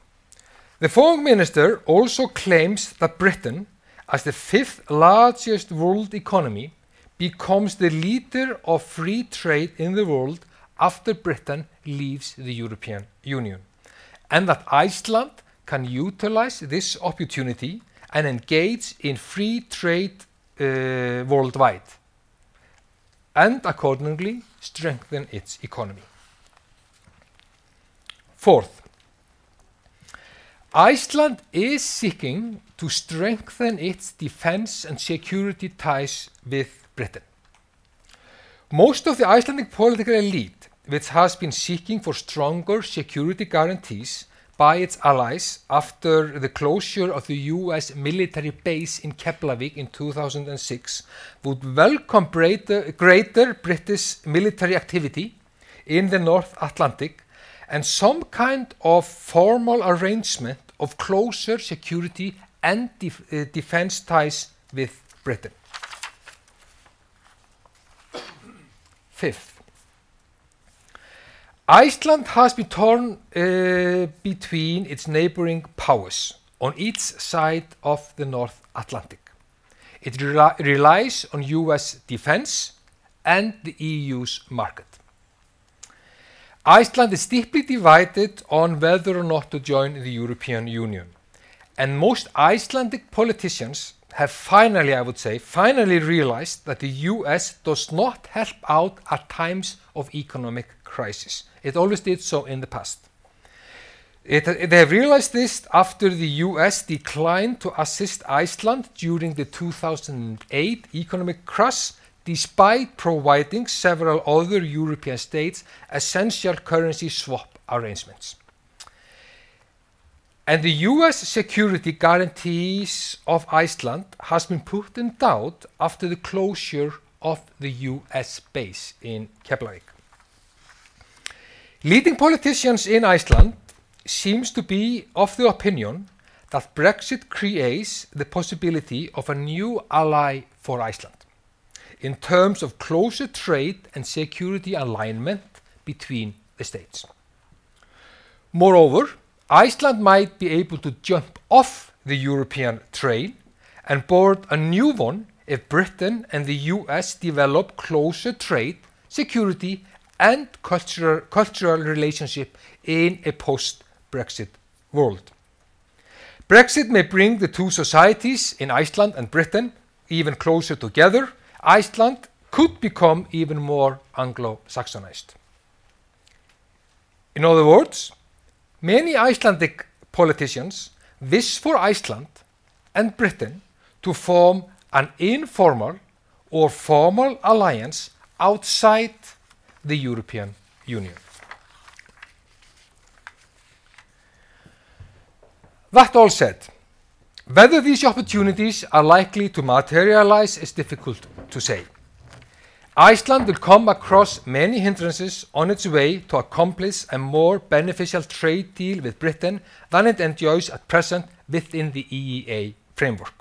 Speaker 5: the foreign minister also claims that Britain, as the fifth largest world economy, becomes the leader of free trade in the world after Britain leaves the European Union, and that Iceland can utilize this opportunity and engage in free trade uh, worldwide and accordingly strengthen its economy. Fourth, Iceland is seeking to strengthen its defense and security ties with Britain. Most of the Icelandic political elite, which has been seeking for stronger security guarantees, by its allies after the closure of the US military base in Keflavik in 2006 would welcome greater, greater British military activity in the North Atlantic and some kind of formal arrangement of closer security and def uh, defense ties with Britain. Fifth, Iceland has been torn uh, between its neighboring powers on each side of the North Atlantic. It rel relies on US defense and the EU's market. Iceland is deeply divided on whether or not to join the European Union. And most Icelandic politicians have finally, I would say, finally realized that the US does not help out at times of economic crisis. It always did so in the past. It, they have realized this after the US declined to assist Iceland during the 2008 economic crash, despite providing several other European states essential currency swap arrangements. And the US security guarantees of Iceland has been put in doubt after the closure of the US base in Keflavik. Leading politicians in Iceland seems to be of the opinion that Brexit creates the possibility of a new ally for Iceland in terms of closer trade and security alignment between the states. Moreover, Iceland might be able to jump off the European train and board a new one if Britain and the US develop closer trade, security, and cultural, cultural relationship in a post Brexit world. Brexit may bring the two societies in Iceland and Britain even closer together. Iceland could become even more Anglo Saxonized. In other words, Many Icelandic politicians wish for Iceland and Britain to form an informal or formal alliance outside the European Union. That all said, whether these opportunities are likely to materialize is difficult to say. Iceland will come across many hindrances on its way to accomplish a more beneficial trade deal with Britain than it enjoys at present within the EEA framework.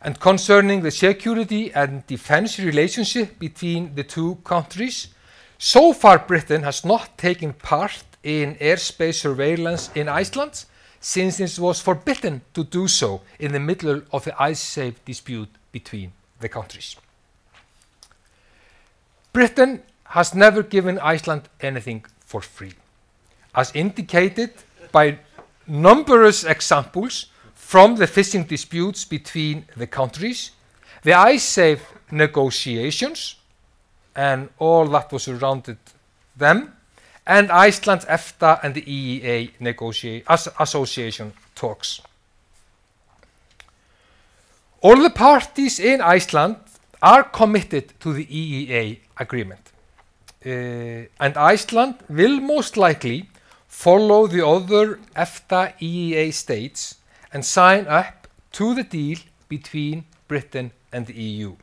Speaker 5: And concerning the security and defense relationship between the two countries, so far Britain has not taken part in airspace surveillance in Iceland since it was forbidden to do so in the middle of the Icesave dispute between the countries. Britain has never given Iceland anything for free. As indicated by numerous examples from the fishing disputes between the countries, the Icesave negotiations and all that was surrounded them, and Iceland's EFTA and the EEA as- association talks. All the parties in Iceland are committed to the EEA agreement. Uh, and Iceland will most likely follow the other EFTA EEA states and sign up to the deal between Britain and the EU.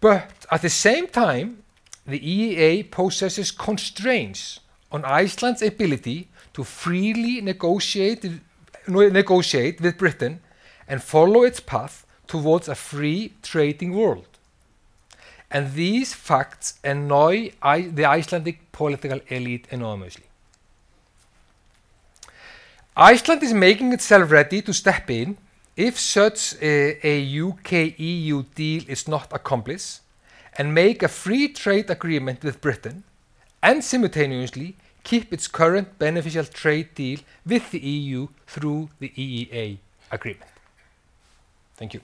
Speaker 5: But at the same time, the EEA possesses constraints on Iceland's ability to freely negotiate, negotiate with Britain and follow its path towards a free trading world. And these facts annoy the Icelandic political elite enormously. Iceland is making itself ready to step in if such a, a UK EU deal is not accomplished and make a free trade agreement with Britain and simultaneously keep its current beneficial trade deal with the EU through the EEA agreement. Thank you.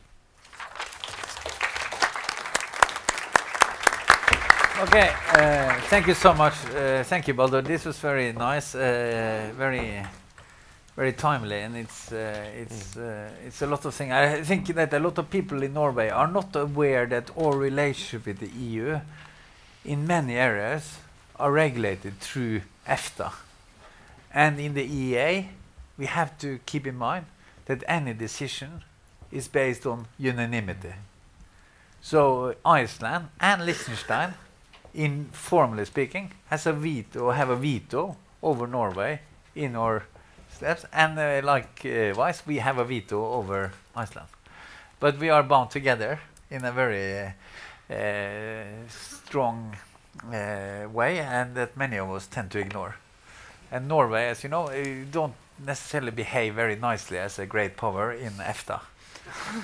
Speaker 2: Okay, uh, thank you so much. Uh, thank you, Baldur. This was very nice, uh, very, very timely, and it's uh, it's uh, it's a lot of things. I think that a lot of people in Norway are not aware that our relationship with the EU, in many areas, are regulated through EFTA, and in the EEA, we have to keep in mind that any decision is based on unanimity. So Iceland and Liechtenstein informally speaking, has a veto, have a veto over Norway in our steps, and uh, likewise we have a veto over Iceland. But we are bound together in a very uh, uh, strong uh, way, and that many of us tend to ignore. And Norway, as you know, uh, don't necessarily behave very nicely as a great power in EFTA.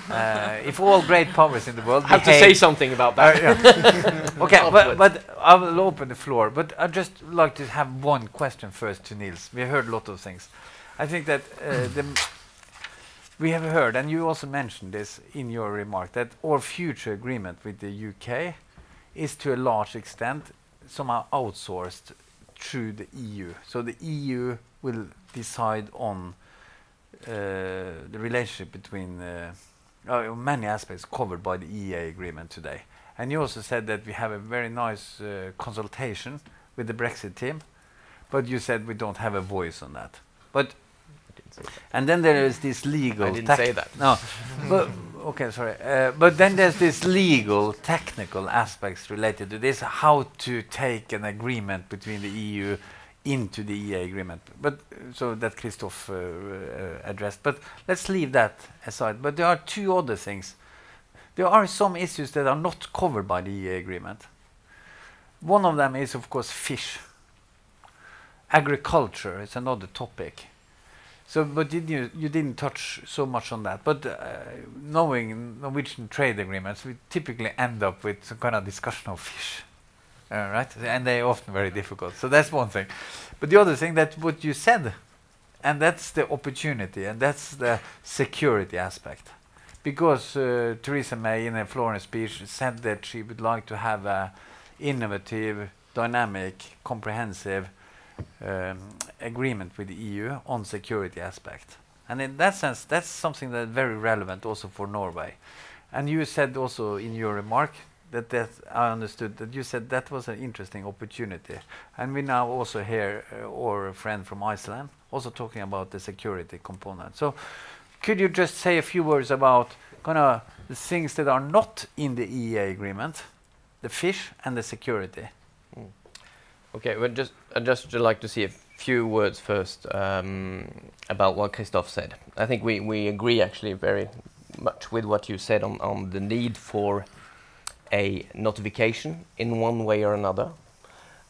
Speaker 2: Uh, if all great powers in the world
Speaker 6: I have to say something about that.
Speaker 2: uh, yeah. okay, but, but I will open the floor. But I'd just like to have one question first to Niels. We heard a lot of things. I think that uh, we have heard, and you also mentioned this in your remark, that our future agreement with the UK is to a large extent somehow outsourced through the EU. So the EU will decide on uh, the relationship between uh, many aspects covered by the EEA agreement today. And you also said that we have a very nice consultation with the Brexit team, but you said we don't have a voice on that. And then there is this legal.
Speaker 6: I didn't say that.
Speaker 2: No, but okay, sorry. Uh, but then there's this legal, technical aspects related to this: how to take an agreement between the EU into the EEA agreement. But so that Christophe uh, uh, addressed. But let's leave that aside. But there are two other things. There are some issues that are not covered by the EEA agreement. One of them is, of course, fish. Agriculture is another topic. So, but did you you didn't touch so much on that. But uh, knowing Norwegian trade agreements, we typically end up with some kind of discussion of fish, uh, right? And they are often very difficult. So that's one thing. But the other thing that what you said, and that's the opportunity, and that's the security aspect, because uh, Theresa May in a Florence speech said that she would like to have a innovative, dynamic, comprehensive um, agreement with the EU on security aspect. And in that sense, that's something that's very relevant also for Norway. And you said also in your remark that that I understood that you said that was an interesting opportunity. And we now also hear uh, our friend from Iceland also talking about the security component. So could you just say a few words about kind of the things that are not in the EEA agreement, the fish and the security?
Speaker 6: Okay, well, just I'd just like to see a few words first um, about what Christophe said. I think we, we agree actually very much with what you said on, on the need for a notification in one way or another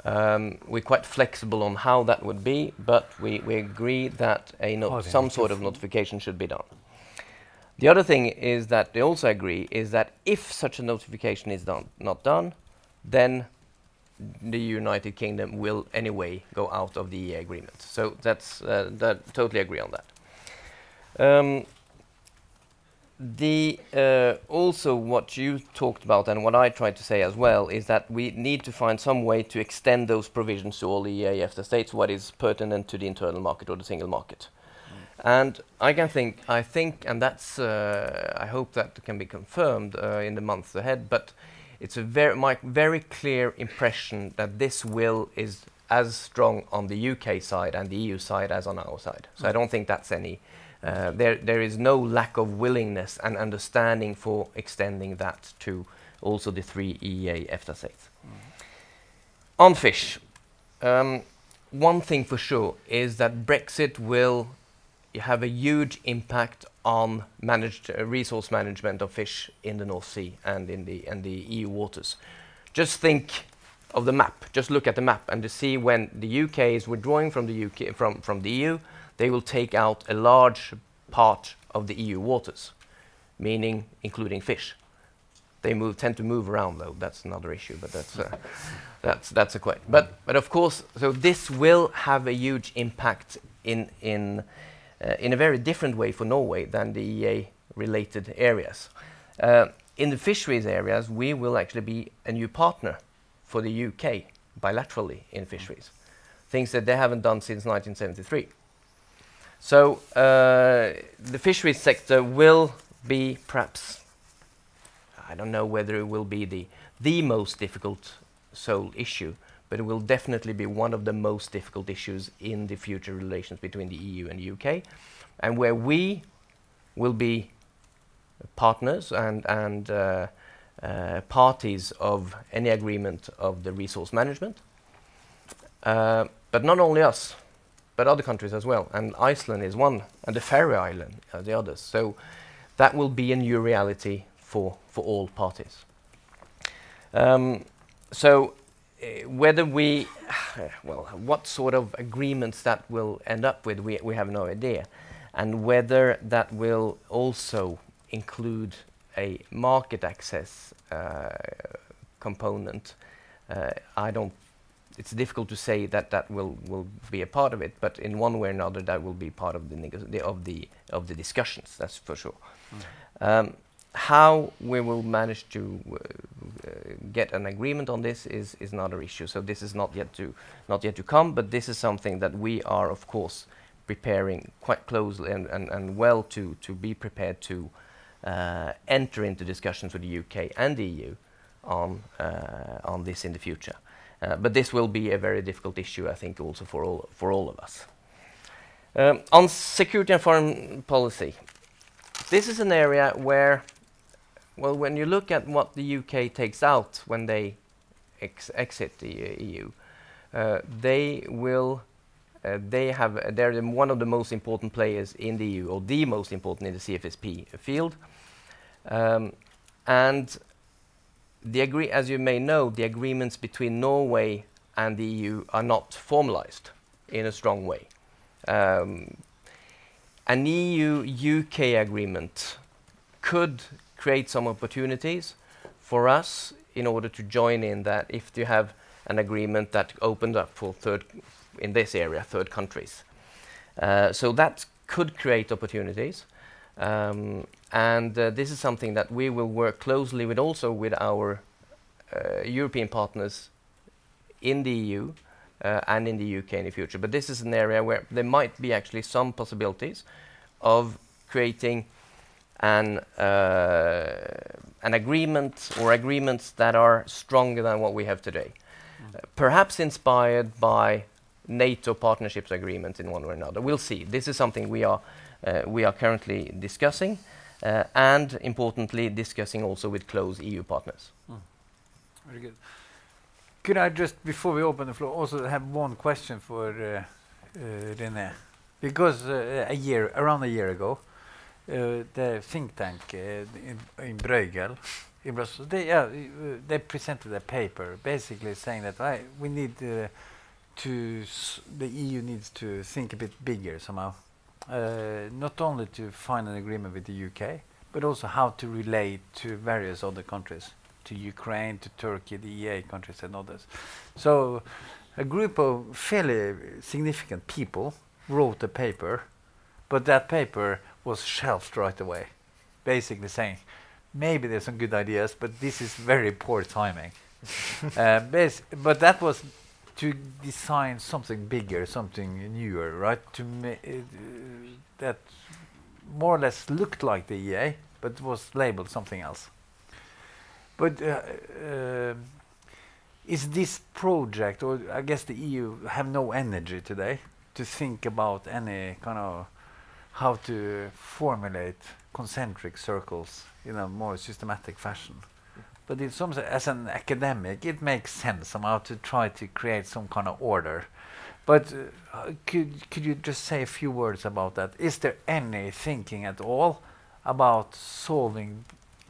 Speaker 6: Um, we're quite flexible on how that would be, but we, we agree that a no- some sort of notification should be done. The other thing is that they also agree is that if such a notification is done, not done, then the United Kingdom will anyway go out of the EEA agreement. So that's uh, that totally agree on that. Um, the uh, also what you talked about and what I tried to say as well is that we need to find some way to extend those provisions to all the EEA EFTA states. What is pertinent to the internal market or the single market, and I can think I think and that's uh, I hope that can be confirmed uh, in the months ahead. But it's a very my very clear impression that this will is as strong on the UK side and the EU side as on our side. So I don't think that's any. Uh, there, there is no lack of willingness and understanding for extending that to also the three EEA EFTA states. On fish, um, one thing for sure is that Brexit will have a huge impact on managed uh, resource management of fish in the North Sea and in the and the EU waters. Just think of the map. Just look at the map and to see when the UK is withdrawing from the UK from from the EU, they will take out a large part of the EU waters, meaning including fish. They move tend to move around though. That's another issue, but that's uh, that's that's a question. But but of course, so this will have a huge impact in in in a very different way for Norway than the EEA related areas. Uh, in the fisheries areas, we will actually be a new partner for the UK bilaterally in fisheries, things that they haven't done since 1973. So uh, the fisheries sector will be perhaps, I don't know whether it will be the most difficult sole issue, but it will definitely be one of the most difficult issues in the future relations between the EU and the UK, and where we will be partners and, and uh, uh, parties of any agreement of the resource management. Uh, but not only us, but other countries as well. And Iceland is one, and the Faroe Island are the others. So that will be a new reality for, for all parties. Um, so whether we, well, what sort of agreements that will end up with, we, we have no idea. And whether that will also include a market access uh, component, uh, I don't. It's difficult to say that that will, will be a part of it, but in one way or another, that will be part of the, the of the of the discussions. That's for sure. Um, how we will manage to uh, get an agreement on this is, is another issue. So this is not yet to not yet to come, but this is something that we are, of course, preparing quite closely and, and, and well to, to be prepared to uh, enter into discussions with the UK and the EU on uh, on this in the future. Uh, but this will be a very difficult issue, I think, also for all for all of us. Um, on security and foreign policy, this is an area where, well, when you look at what the UK takes out when they ex- exit the uh, EU, uh, they will. Uh, they have they're the, one of the most important players in the EU, or the most important in the CFSP field. Um, and the agree, as you may know, the agreements between Norway and the EU are not formalized in a strong way. Um, an EU-UK agreement could create some opportunities for us in order to join in that if you have an agreement that opened up for third, in this area, third countries. Uh, so that could create opportunities. Um, and uh, this is something that we will work closely with also with our uh, European partners in the EU and in the UK in the future. But this is an area where there might be actually some possibilities of creating an uh, an agreement or agreements that are stronger than what we have today. Uh, perhaps inspired by NATO partnerships agreements in one way or another. We'll see. This is something we are uh, we are currently discussing, uh, and importantly, discussing also with close EU partners.
Speaker 2: Very good. Could I just, before we open the floor, also have one question for uh, uh, René? Because uh, a year, around a year ago, uh, the think tank uh, in, in Bruegel in Brussels. They uh, they presented a paper basically saying that I, we need uh, to the EU needs to think a bit bigger somehow, not only to find an agreement with the UK, but also how to relate to various other countries, to Ukraine, to Turkey, the EEA countries, and others. So, a group of fairly significant people wrote a paper, but that paper was shelved right away, basically saying maybe there's some good ideas, but this is very poor timing. uh, but that was to design something bigger, something newer, right? To ma- uh, that more or less looked like the EEA, but was labeled something else. But uh, um is this project, or I guess the EU have no energy today to think about any kind of how to formulate concentric circles in a more systematic fashion. But in some as an academic, it makes sense somehow to try to create some kind of order. But uh, could could you just say a few words about that? Is there any thinking at all about solving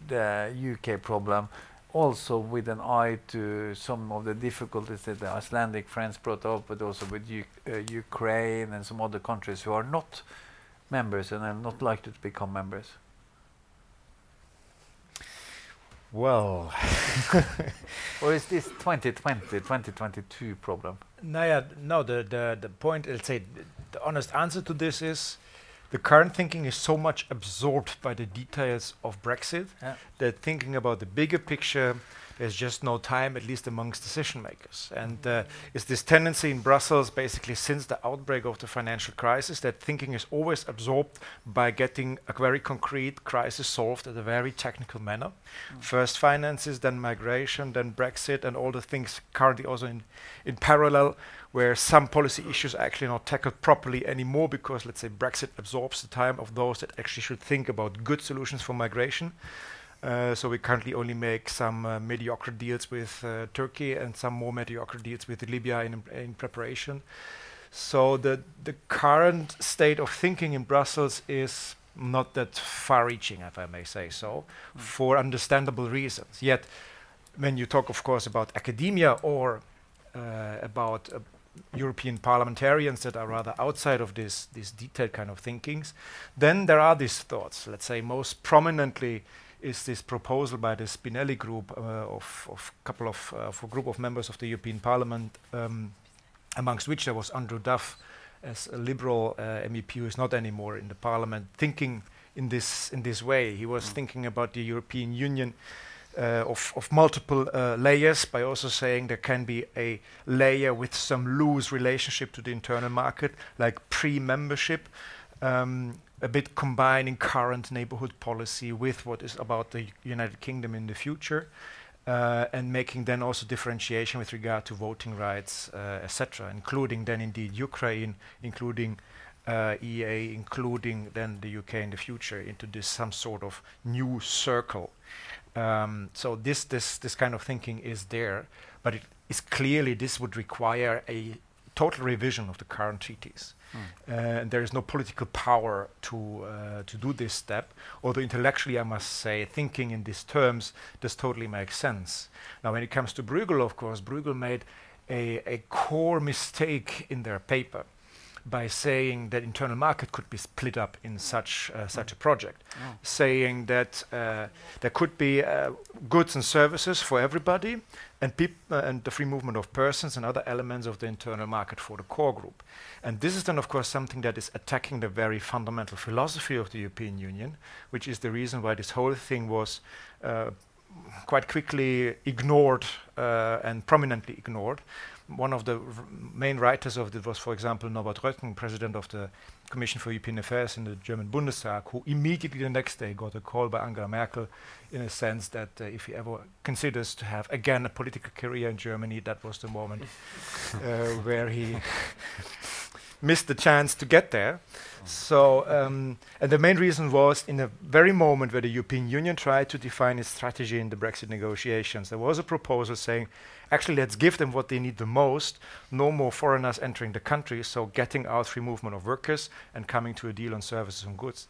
Speaker 2: the UK problem, also with an eye to some of the difficulties that the Icelandic friends brought up, but also with U- uh, Ukraine and some other countries who are not members and are not likely to become members?
Speaker 1: Well,
Speaker 2: Or is this 2020, 2022 problem?
Speaker 1: no, yeah, no. The, the the point, let's say, the honest answer to this is, the current thinking is so much absorbed by the details of Brexit
Speaker 2: Yeah.
Speaker 1: that thinking about the bigger picture, there's just no time, at least amongst decision makers. And uh, it's this tendency in Brussels, basically since the outbreak of the financial crisis, that thinking is always absorbed by getting a very concrete crisis solved in a very technical manner. First finances, then migration, then Brexit, and all the things currently also in, in parallel, where some policy issues are actually not tackled properly anymore because, let's say, Brexit absorbs the time of those that actually should think about good solutions for migration. Uh, so we currently only make some uh, mediocre deals with uh, Turkey and some more mediocre deals with Libya in, in preparation. So the the current state of thinking in Brussels is not that far-reaching, if I may say so, for understandable reasons. Yet, when you talk, of course, about academia or uh, about uh, European parliamentarians that are rather outside of this this detailed kind of thinkings, then there are these thoughts. Let's say most prominently is this proposal by the Spinelli group uh, of of couple of uh, of a group of members of the European Parliament, um, amongst which there was Andrew Duff, as a liberal uh, MEP who is not anymore in the Parliament, thinking in this in this way. He was thinking about the European Union. Uh, of, of multiple uh, layers by also saying there can be a layer with some loose relationship to the internal market, like pre-membership, um, a bit combining current neighborhood policy with what is about the United Kingdom in the future, uh, and making then also differentiation with regard to voting rights, uh, etc., including then indeed Ukraine, including uh, EEA, including then the UK in the future into this some sort of new circle. Um, so this this this kind of thinking is there, but it is clearly this would require a total revision of the current treaties. Uh, and there is no political power to uh, to do this step. Although intellectually, I must say, thinking in these terms does totally make sense. Now, when it comes to Bruegel, of course, Bruegel made a, a core mistake in their paper by saying that internal market could be split up in such uh, such a project, saying that uh, there could be uh, goods and services for everybody, and uh, and the free movement of persons and other elements of the internal market for the core group. And this is then, of course, something that is attacking the very fundamental philosophy of the European Union, which is the reason why this whole thing was uh, quite quickly ignored uh, and prominently ignored. One of the r- main writers of it was, for example, Norbert Röttgen, president of the Commission for European Affairs in the German Bundestag, who immediately the next day got a call by Angela Merkel in a sense that uh, if he ever considers to have again a political career in Germany, that was the moment uh, where he missed the chance to get there. So, um, and the main reason was in the very moment where the European Union tried to define its strategy in the Brexit negotiations, there was a proposal saying, actually, let's give them what they need the most no more foreigners entering the country, so getting out free movement of workers and coming to a deal on services and goods.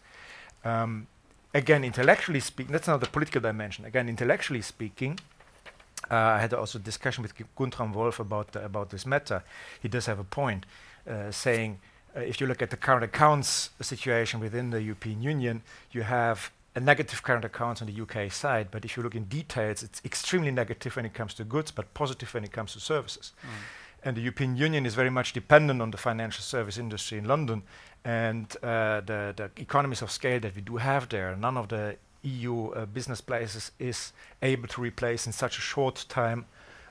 Speaker 1: Um, again, intellectually speaking, that's not the political dimension. Again, intellectually speaking, uh, I had also a discussion with Guntram Wolf about about this matter. He does have a point, uh, saying uh, if you look at the current accounts situation within the European Union, you have a negative current accounts on the UK side, but if you look in details, it's extremely negative when it comes to goods, but positive when it comes to services. And the European Union is very much dependent on the financial service industry in London and uh, the, the economies of scale that we do have there. None of the EU uh, business places is able to replace in such a short time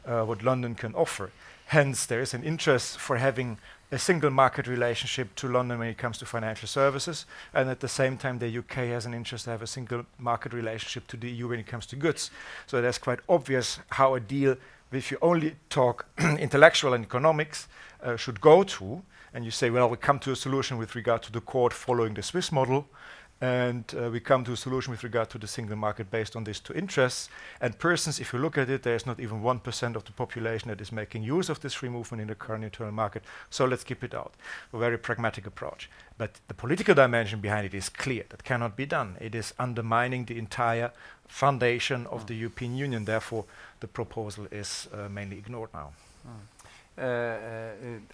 Speaker 1: uh, what London can offer. Hence, there is an interest for having a single market relationship to London when it comes to financial services, and at the same time, the UK has an interest to have a single market relationship to the EU when it comes to goods. So that's quite obvious how a deal, if you only talk intellectual and economics, uh, should go to. And you say, well, we come to a solution with regard to the court following the Swiss model, and uh, we come to a solution with regard to the single market based on these two interests. And persons, if you look at it, there's not even 1% of the population that is making use of this free movement in the current internal market. So let's keep it out. A very pragmatic approach. But the political dimension behind it is clear. That cannot be done. It is undermining the entire foundation of the European Union. Therefore, the proposal is uh, mainly ignored now.
Speaker 2: Uh, uh,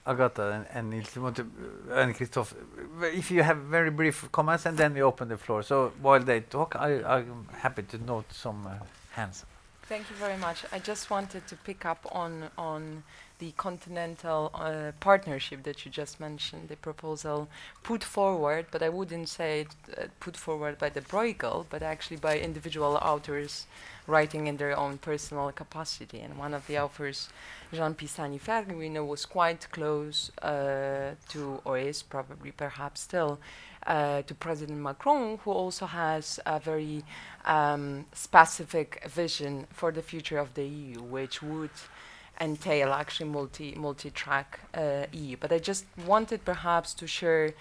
Speaker 2: Agata and, and Niels, you want to, uh, and Christophe, if you have very brief comments, and then we open the floor. So while they talk, I, I'm happy to note some hands.
Speaker 3: Thank you very much. I just wanted to pick up on on the continental uh, partnership that you just mentioned, the proposal put forward, but I wouldn't say it uh, put forward by the Bruegel, but actually by individual authors writing in their own personal capacity. And one of the authors, Jean Pisani know was quite close uh, to, or is probably perhaps still, uh, to President Macron, who also has a very um, specific vision for the future of the EU, which would entail actually multi multi-track uh, EU. But I just wanted perhaps to share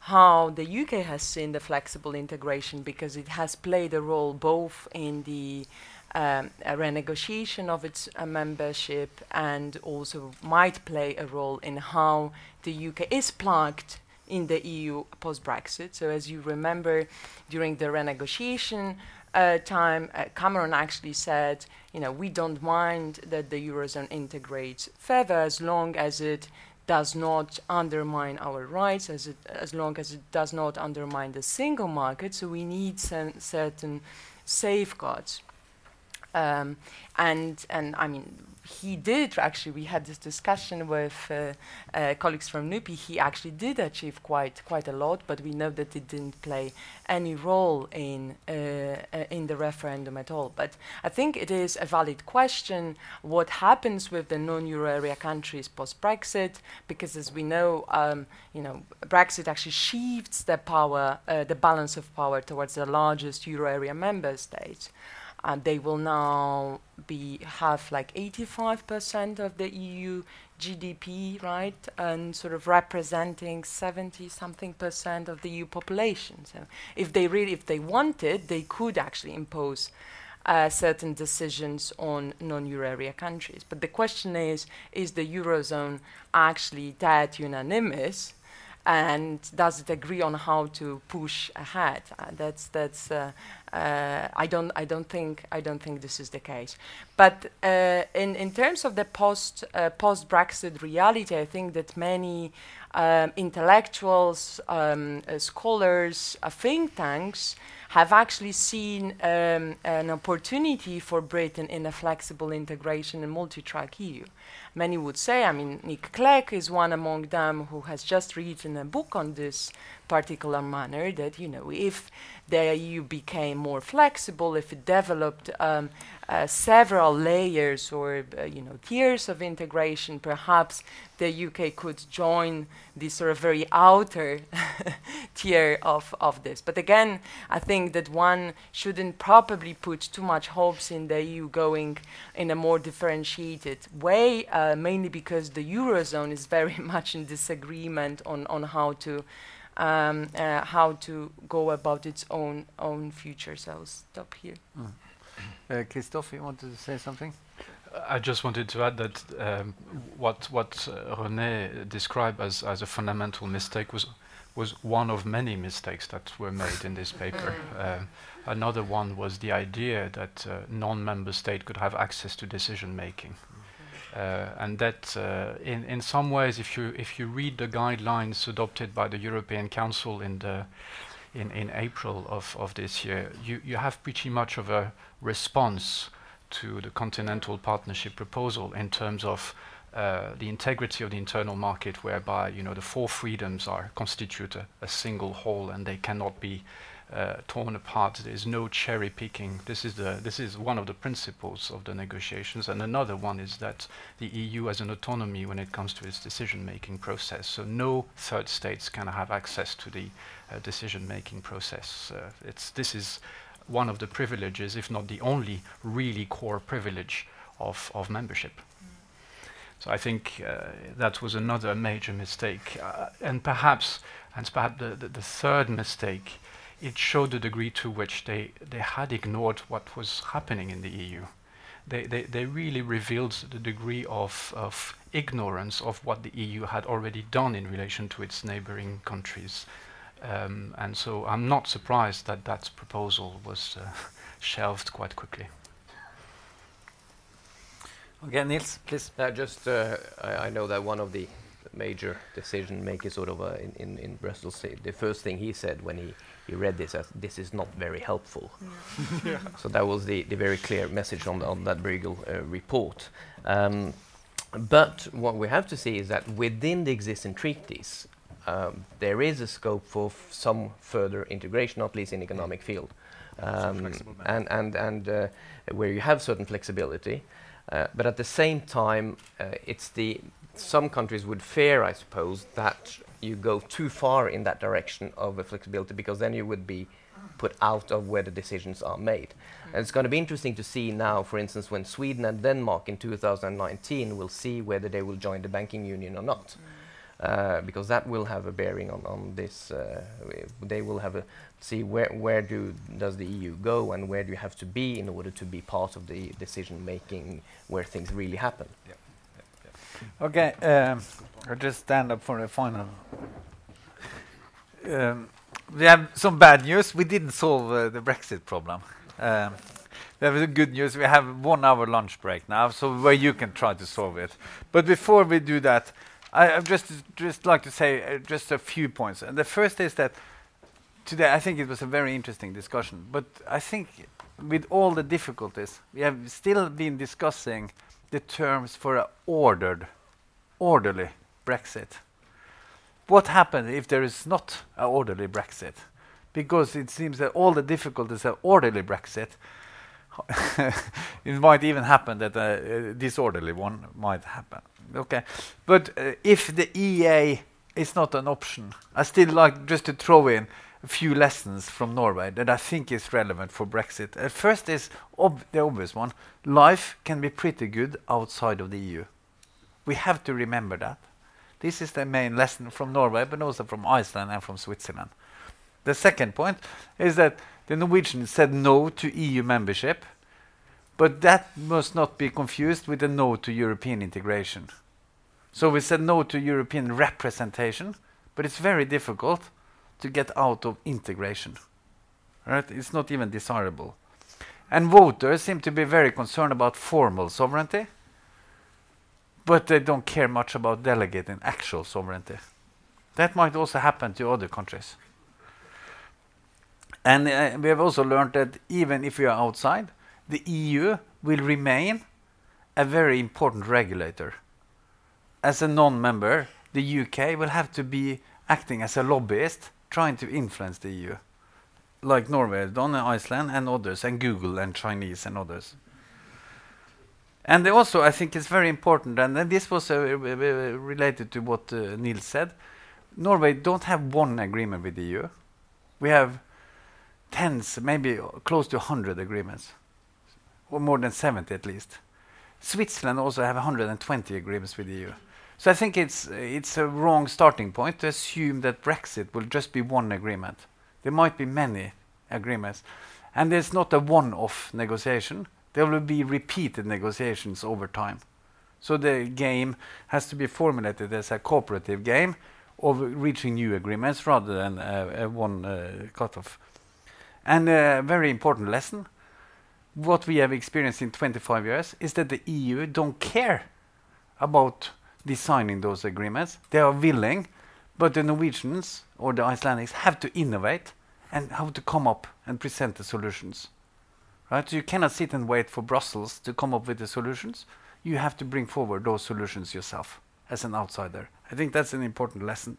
Speaker 3: how the UK has seen the flexible integration because it has played a role both in the um, renegotiation of its uh, membership and also might play a role in how the UK is plugged in the EU post Brexit. So, as you remember, during the renegotiation uh, time, uh, Cameron actually said, you know, we don't mind that the Eurozone integrates further as long as it does not undermine our rights, as, it, as long as it does not undermine the single market. So, we need certain safeguards. Um, and and I mean, he did actually. We had this discussion with uh, uh, colleagues from NUPI. He actually did achieve quite quite a lot, but we know that it didn't play any role in uh, uh in the referendum at all. But I think it is a valid question: what happens with the non-euro area countries post Brexit? Because as we know, um, you know, Brexit actually shifts the power, uh, the balance of power towards the largest euro area member states and they will now be have like 85% of the EU GDP, right, and sort of representing 70 something percent of the EU population. So, if they really, if they wanted, they could actually impose uh, certain decisions on non-euro area countries. But the question is: Is the eurozone actually that unanimous? and does it agree on how to push ahead? Uh, that's that's. Uh, uh, I don't. I don't think. I don't think this is the case. But uh, in in terms of the post uh, post Brexit reality, I think that many um, intellectuals, um, uh, scholars, think tanks have actually seen um, an opportunity for Britain in a flexible integration and multi-track EU many would say. I mean, Nick Clegg is one among them who has just written a book on this particular manner that, you know, if the EU became more flexible, if it developed um, uh, several layers or, uh, you know, tiers of integration, perhaps the UK could join this sort of very outer tier of, of this. But again, I think that one shouldn't probably put too much hopes in the EU going in a more differentiated way, uh, mainly because the Eurozone is very much in disagreement on, on how to um, uh, how to go about its own own future. So I'll stop here.
Speaker 2: Mm. Uh, Christophe, you wanted to say something?
Speaker 4: I just wanted to add that um, what what uh, René described as as a fundamental mistake was was one of many mistakes that were made in this paper. Um, another one was the idea that uh, non-member state could have access to decision making. Uh, and that, uh, in in some ways, if you if you read the guidelines adopted by the European Council in the in, in April of, of this year, you, you have pretty much of a response to the Continental Partnership proposal in terms of uh, the integrity of the internal market, whereby you know the four freedoms are constitute a, a single whole and they cannot be uh, torn apart. There is no cherry picking. This is the this is one of the principles of the negotiations, and another one is that the EU has an autonomy when it comes to its decision-making process. So no third states can have access to the uh, decision-making process. Uh, it's this is one of the privileges, if not the only really core privilege of of membership. So I think uh, that was another major mistake, uh, and perhaps and perhaps the, the, the third mistake it showed the degree to which they, they had ignored what was happening in the EU. They, they, they really revealed the degree of, of ignorance of what the EU had already done in relation to its neighboring countries. Um, and so I'm not surprised that that proposal was uh, shelved quite quickly.
Speaker 2: Okay, Niels, please.
Speaker 6: Uh, just, uh, I, I know that one of the major decision makers, sort of uh, in, in, in Brussels, say, the first thing he said when he he read this as this is not very helpful. Yeah. so that was the, the very clear message on, on that Bruegel uh, report. Um, but what we have to see is that within the existing treaties, um, there is a scope for some further integration, not least in economic field, um, and and and uh, where you have certain flexibility. Uh, but at the same time, uh, it's the some countries would fear, I suppose, that you go too far in that direction of a flexibility because then you would be put out of where the decisions are made. Mm. And it's going to be interesting to see now, for instance, when Sweden and Denmark in 2019 will see whether they will join the banking union or not. Mm. Uh, because that will have a bearing on, on this. Uh, they will have a see where where do does the EU go and where do you have to be in order to be part of the decision making where things really happen.
Speaker 2: Yeah. Okay, um, I'll just stand up for the final. Um, we have some bad news. We didn't solve uh, the Brexit problem. Um, we have good news. We have one hour lunch break now, so where you can try to solve it. But before we do that, I, I just just like to say uh, just a few points. And the first is that today I think it was a very interesting discussion. But I think with all the difficulties, we have still been discussing the terms for an ordered, orderly Brexit. What happens if there is not an orderly Brexit? Because it seems that all the difficulties of orderly Brexit, it might even happen that a, a disorderly one might happen. Okay, but uh, if the EEA is not an option, I still like just to throw in a few lessons from Norway that I think is relevant for Brexit. Uh, first is ob the obvious one. Life can be pretty good outside of the EU. We have to remember that. This is the main lesson from Norway, but also from Iceland and from Switzerland. The second point is that the Norwegians said no to EU membership, but that must not be confused with a no to European integration. So we said no to European representation, but it's very difficult to get out of integration. Right? It's not even desirable. And voters seem to be very concerned about formal sovereignty, but they don't care much about delegating actual sovereignty. That might also happen to other countries. And uh, we have also learned that even if we are outside, the EU will remain a very important regulator. As a non member, the UK will have to be acting as a lobbyist trying to influence the EU, like Norway done, and Iceland and others, and Google and Chinese and others. And also, I think it's very important, and, and this was uh, related to what uh, Niels said. Norway don't have one agreement with the EU. We have tens, maybe close to 100 agreements, or more than 70 at least. Switzerland also have 120 agreements with the EU. So I think it's it's a wrong starting point to assume that Brexit will just be one agreement. There might be many agreements, and it's not a one-off negotiation. There will be repeated negotiations over time. So the game has to be formulated as a cooperative game of reaching new agreements rather than one uh, cutoff. And a very important lesson, what we have experienced in 25 years is that the EU don't care about designing those agreements. They are willing, but the Norwegians or the Icelandics have to innovate and have to come up and present the solutions. Right? So you cannot sit and wait for Brussels to come up with the solutions. You have to bring forward those solutions yourself as an outsider. I think that's an important lesson.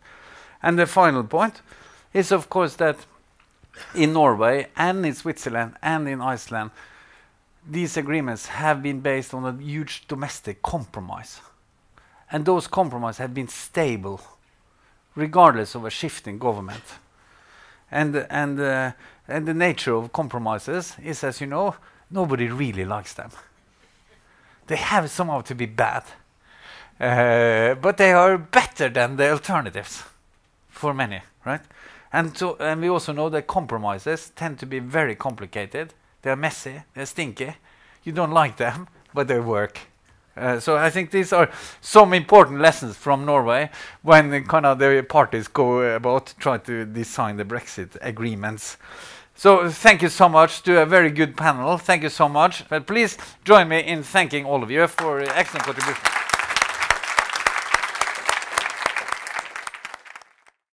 Speaker 2: And the final point is, of course, that in Norway and in Switzerland and in Iceland, these agreements have been based on a huge domestic compromise. And those compromises have been stable, regardless of a shifting government. And, and, uh, and the nature of compromises is, as you know, nobody really likes them. They have somehow to be bad. Uh, but they are better than the alternatives for many, right? And, so, and we also know that compromises tend to be very complicated. They're messy, they're stinky. You don't like them, but they work. Uh, so I think these are some important lessons from Norway when kind of the parties go about trying to design the Brexit agreements. So thank you so much to a very good panel. Thank you so much. But please join me in thanking all of you for excellent contribution.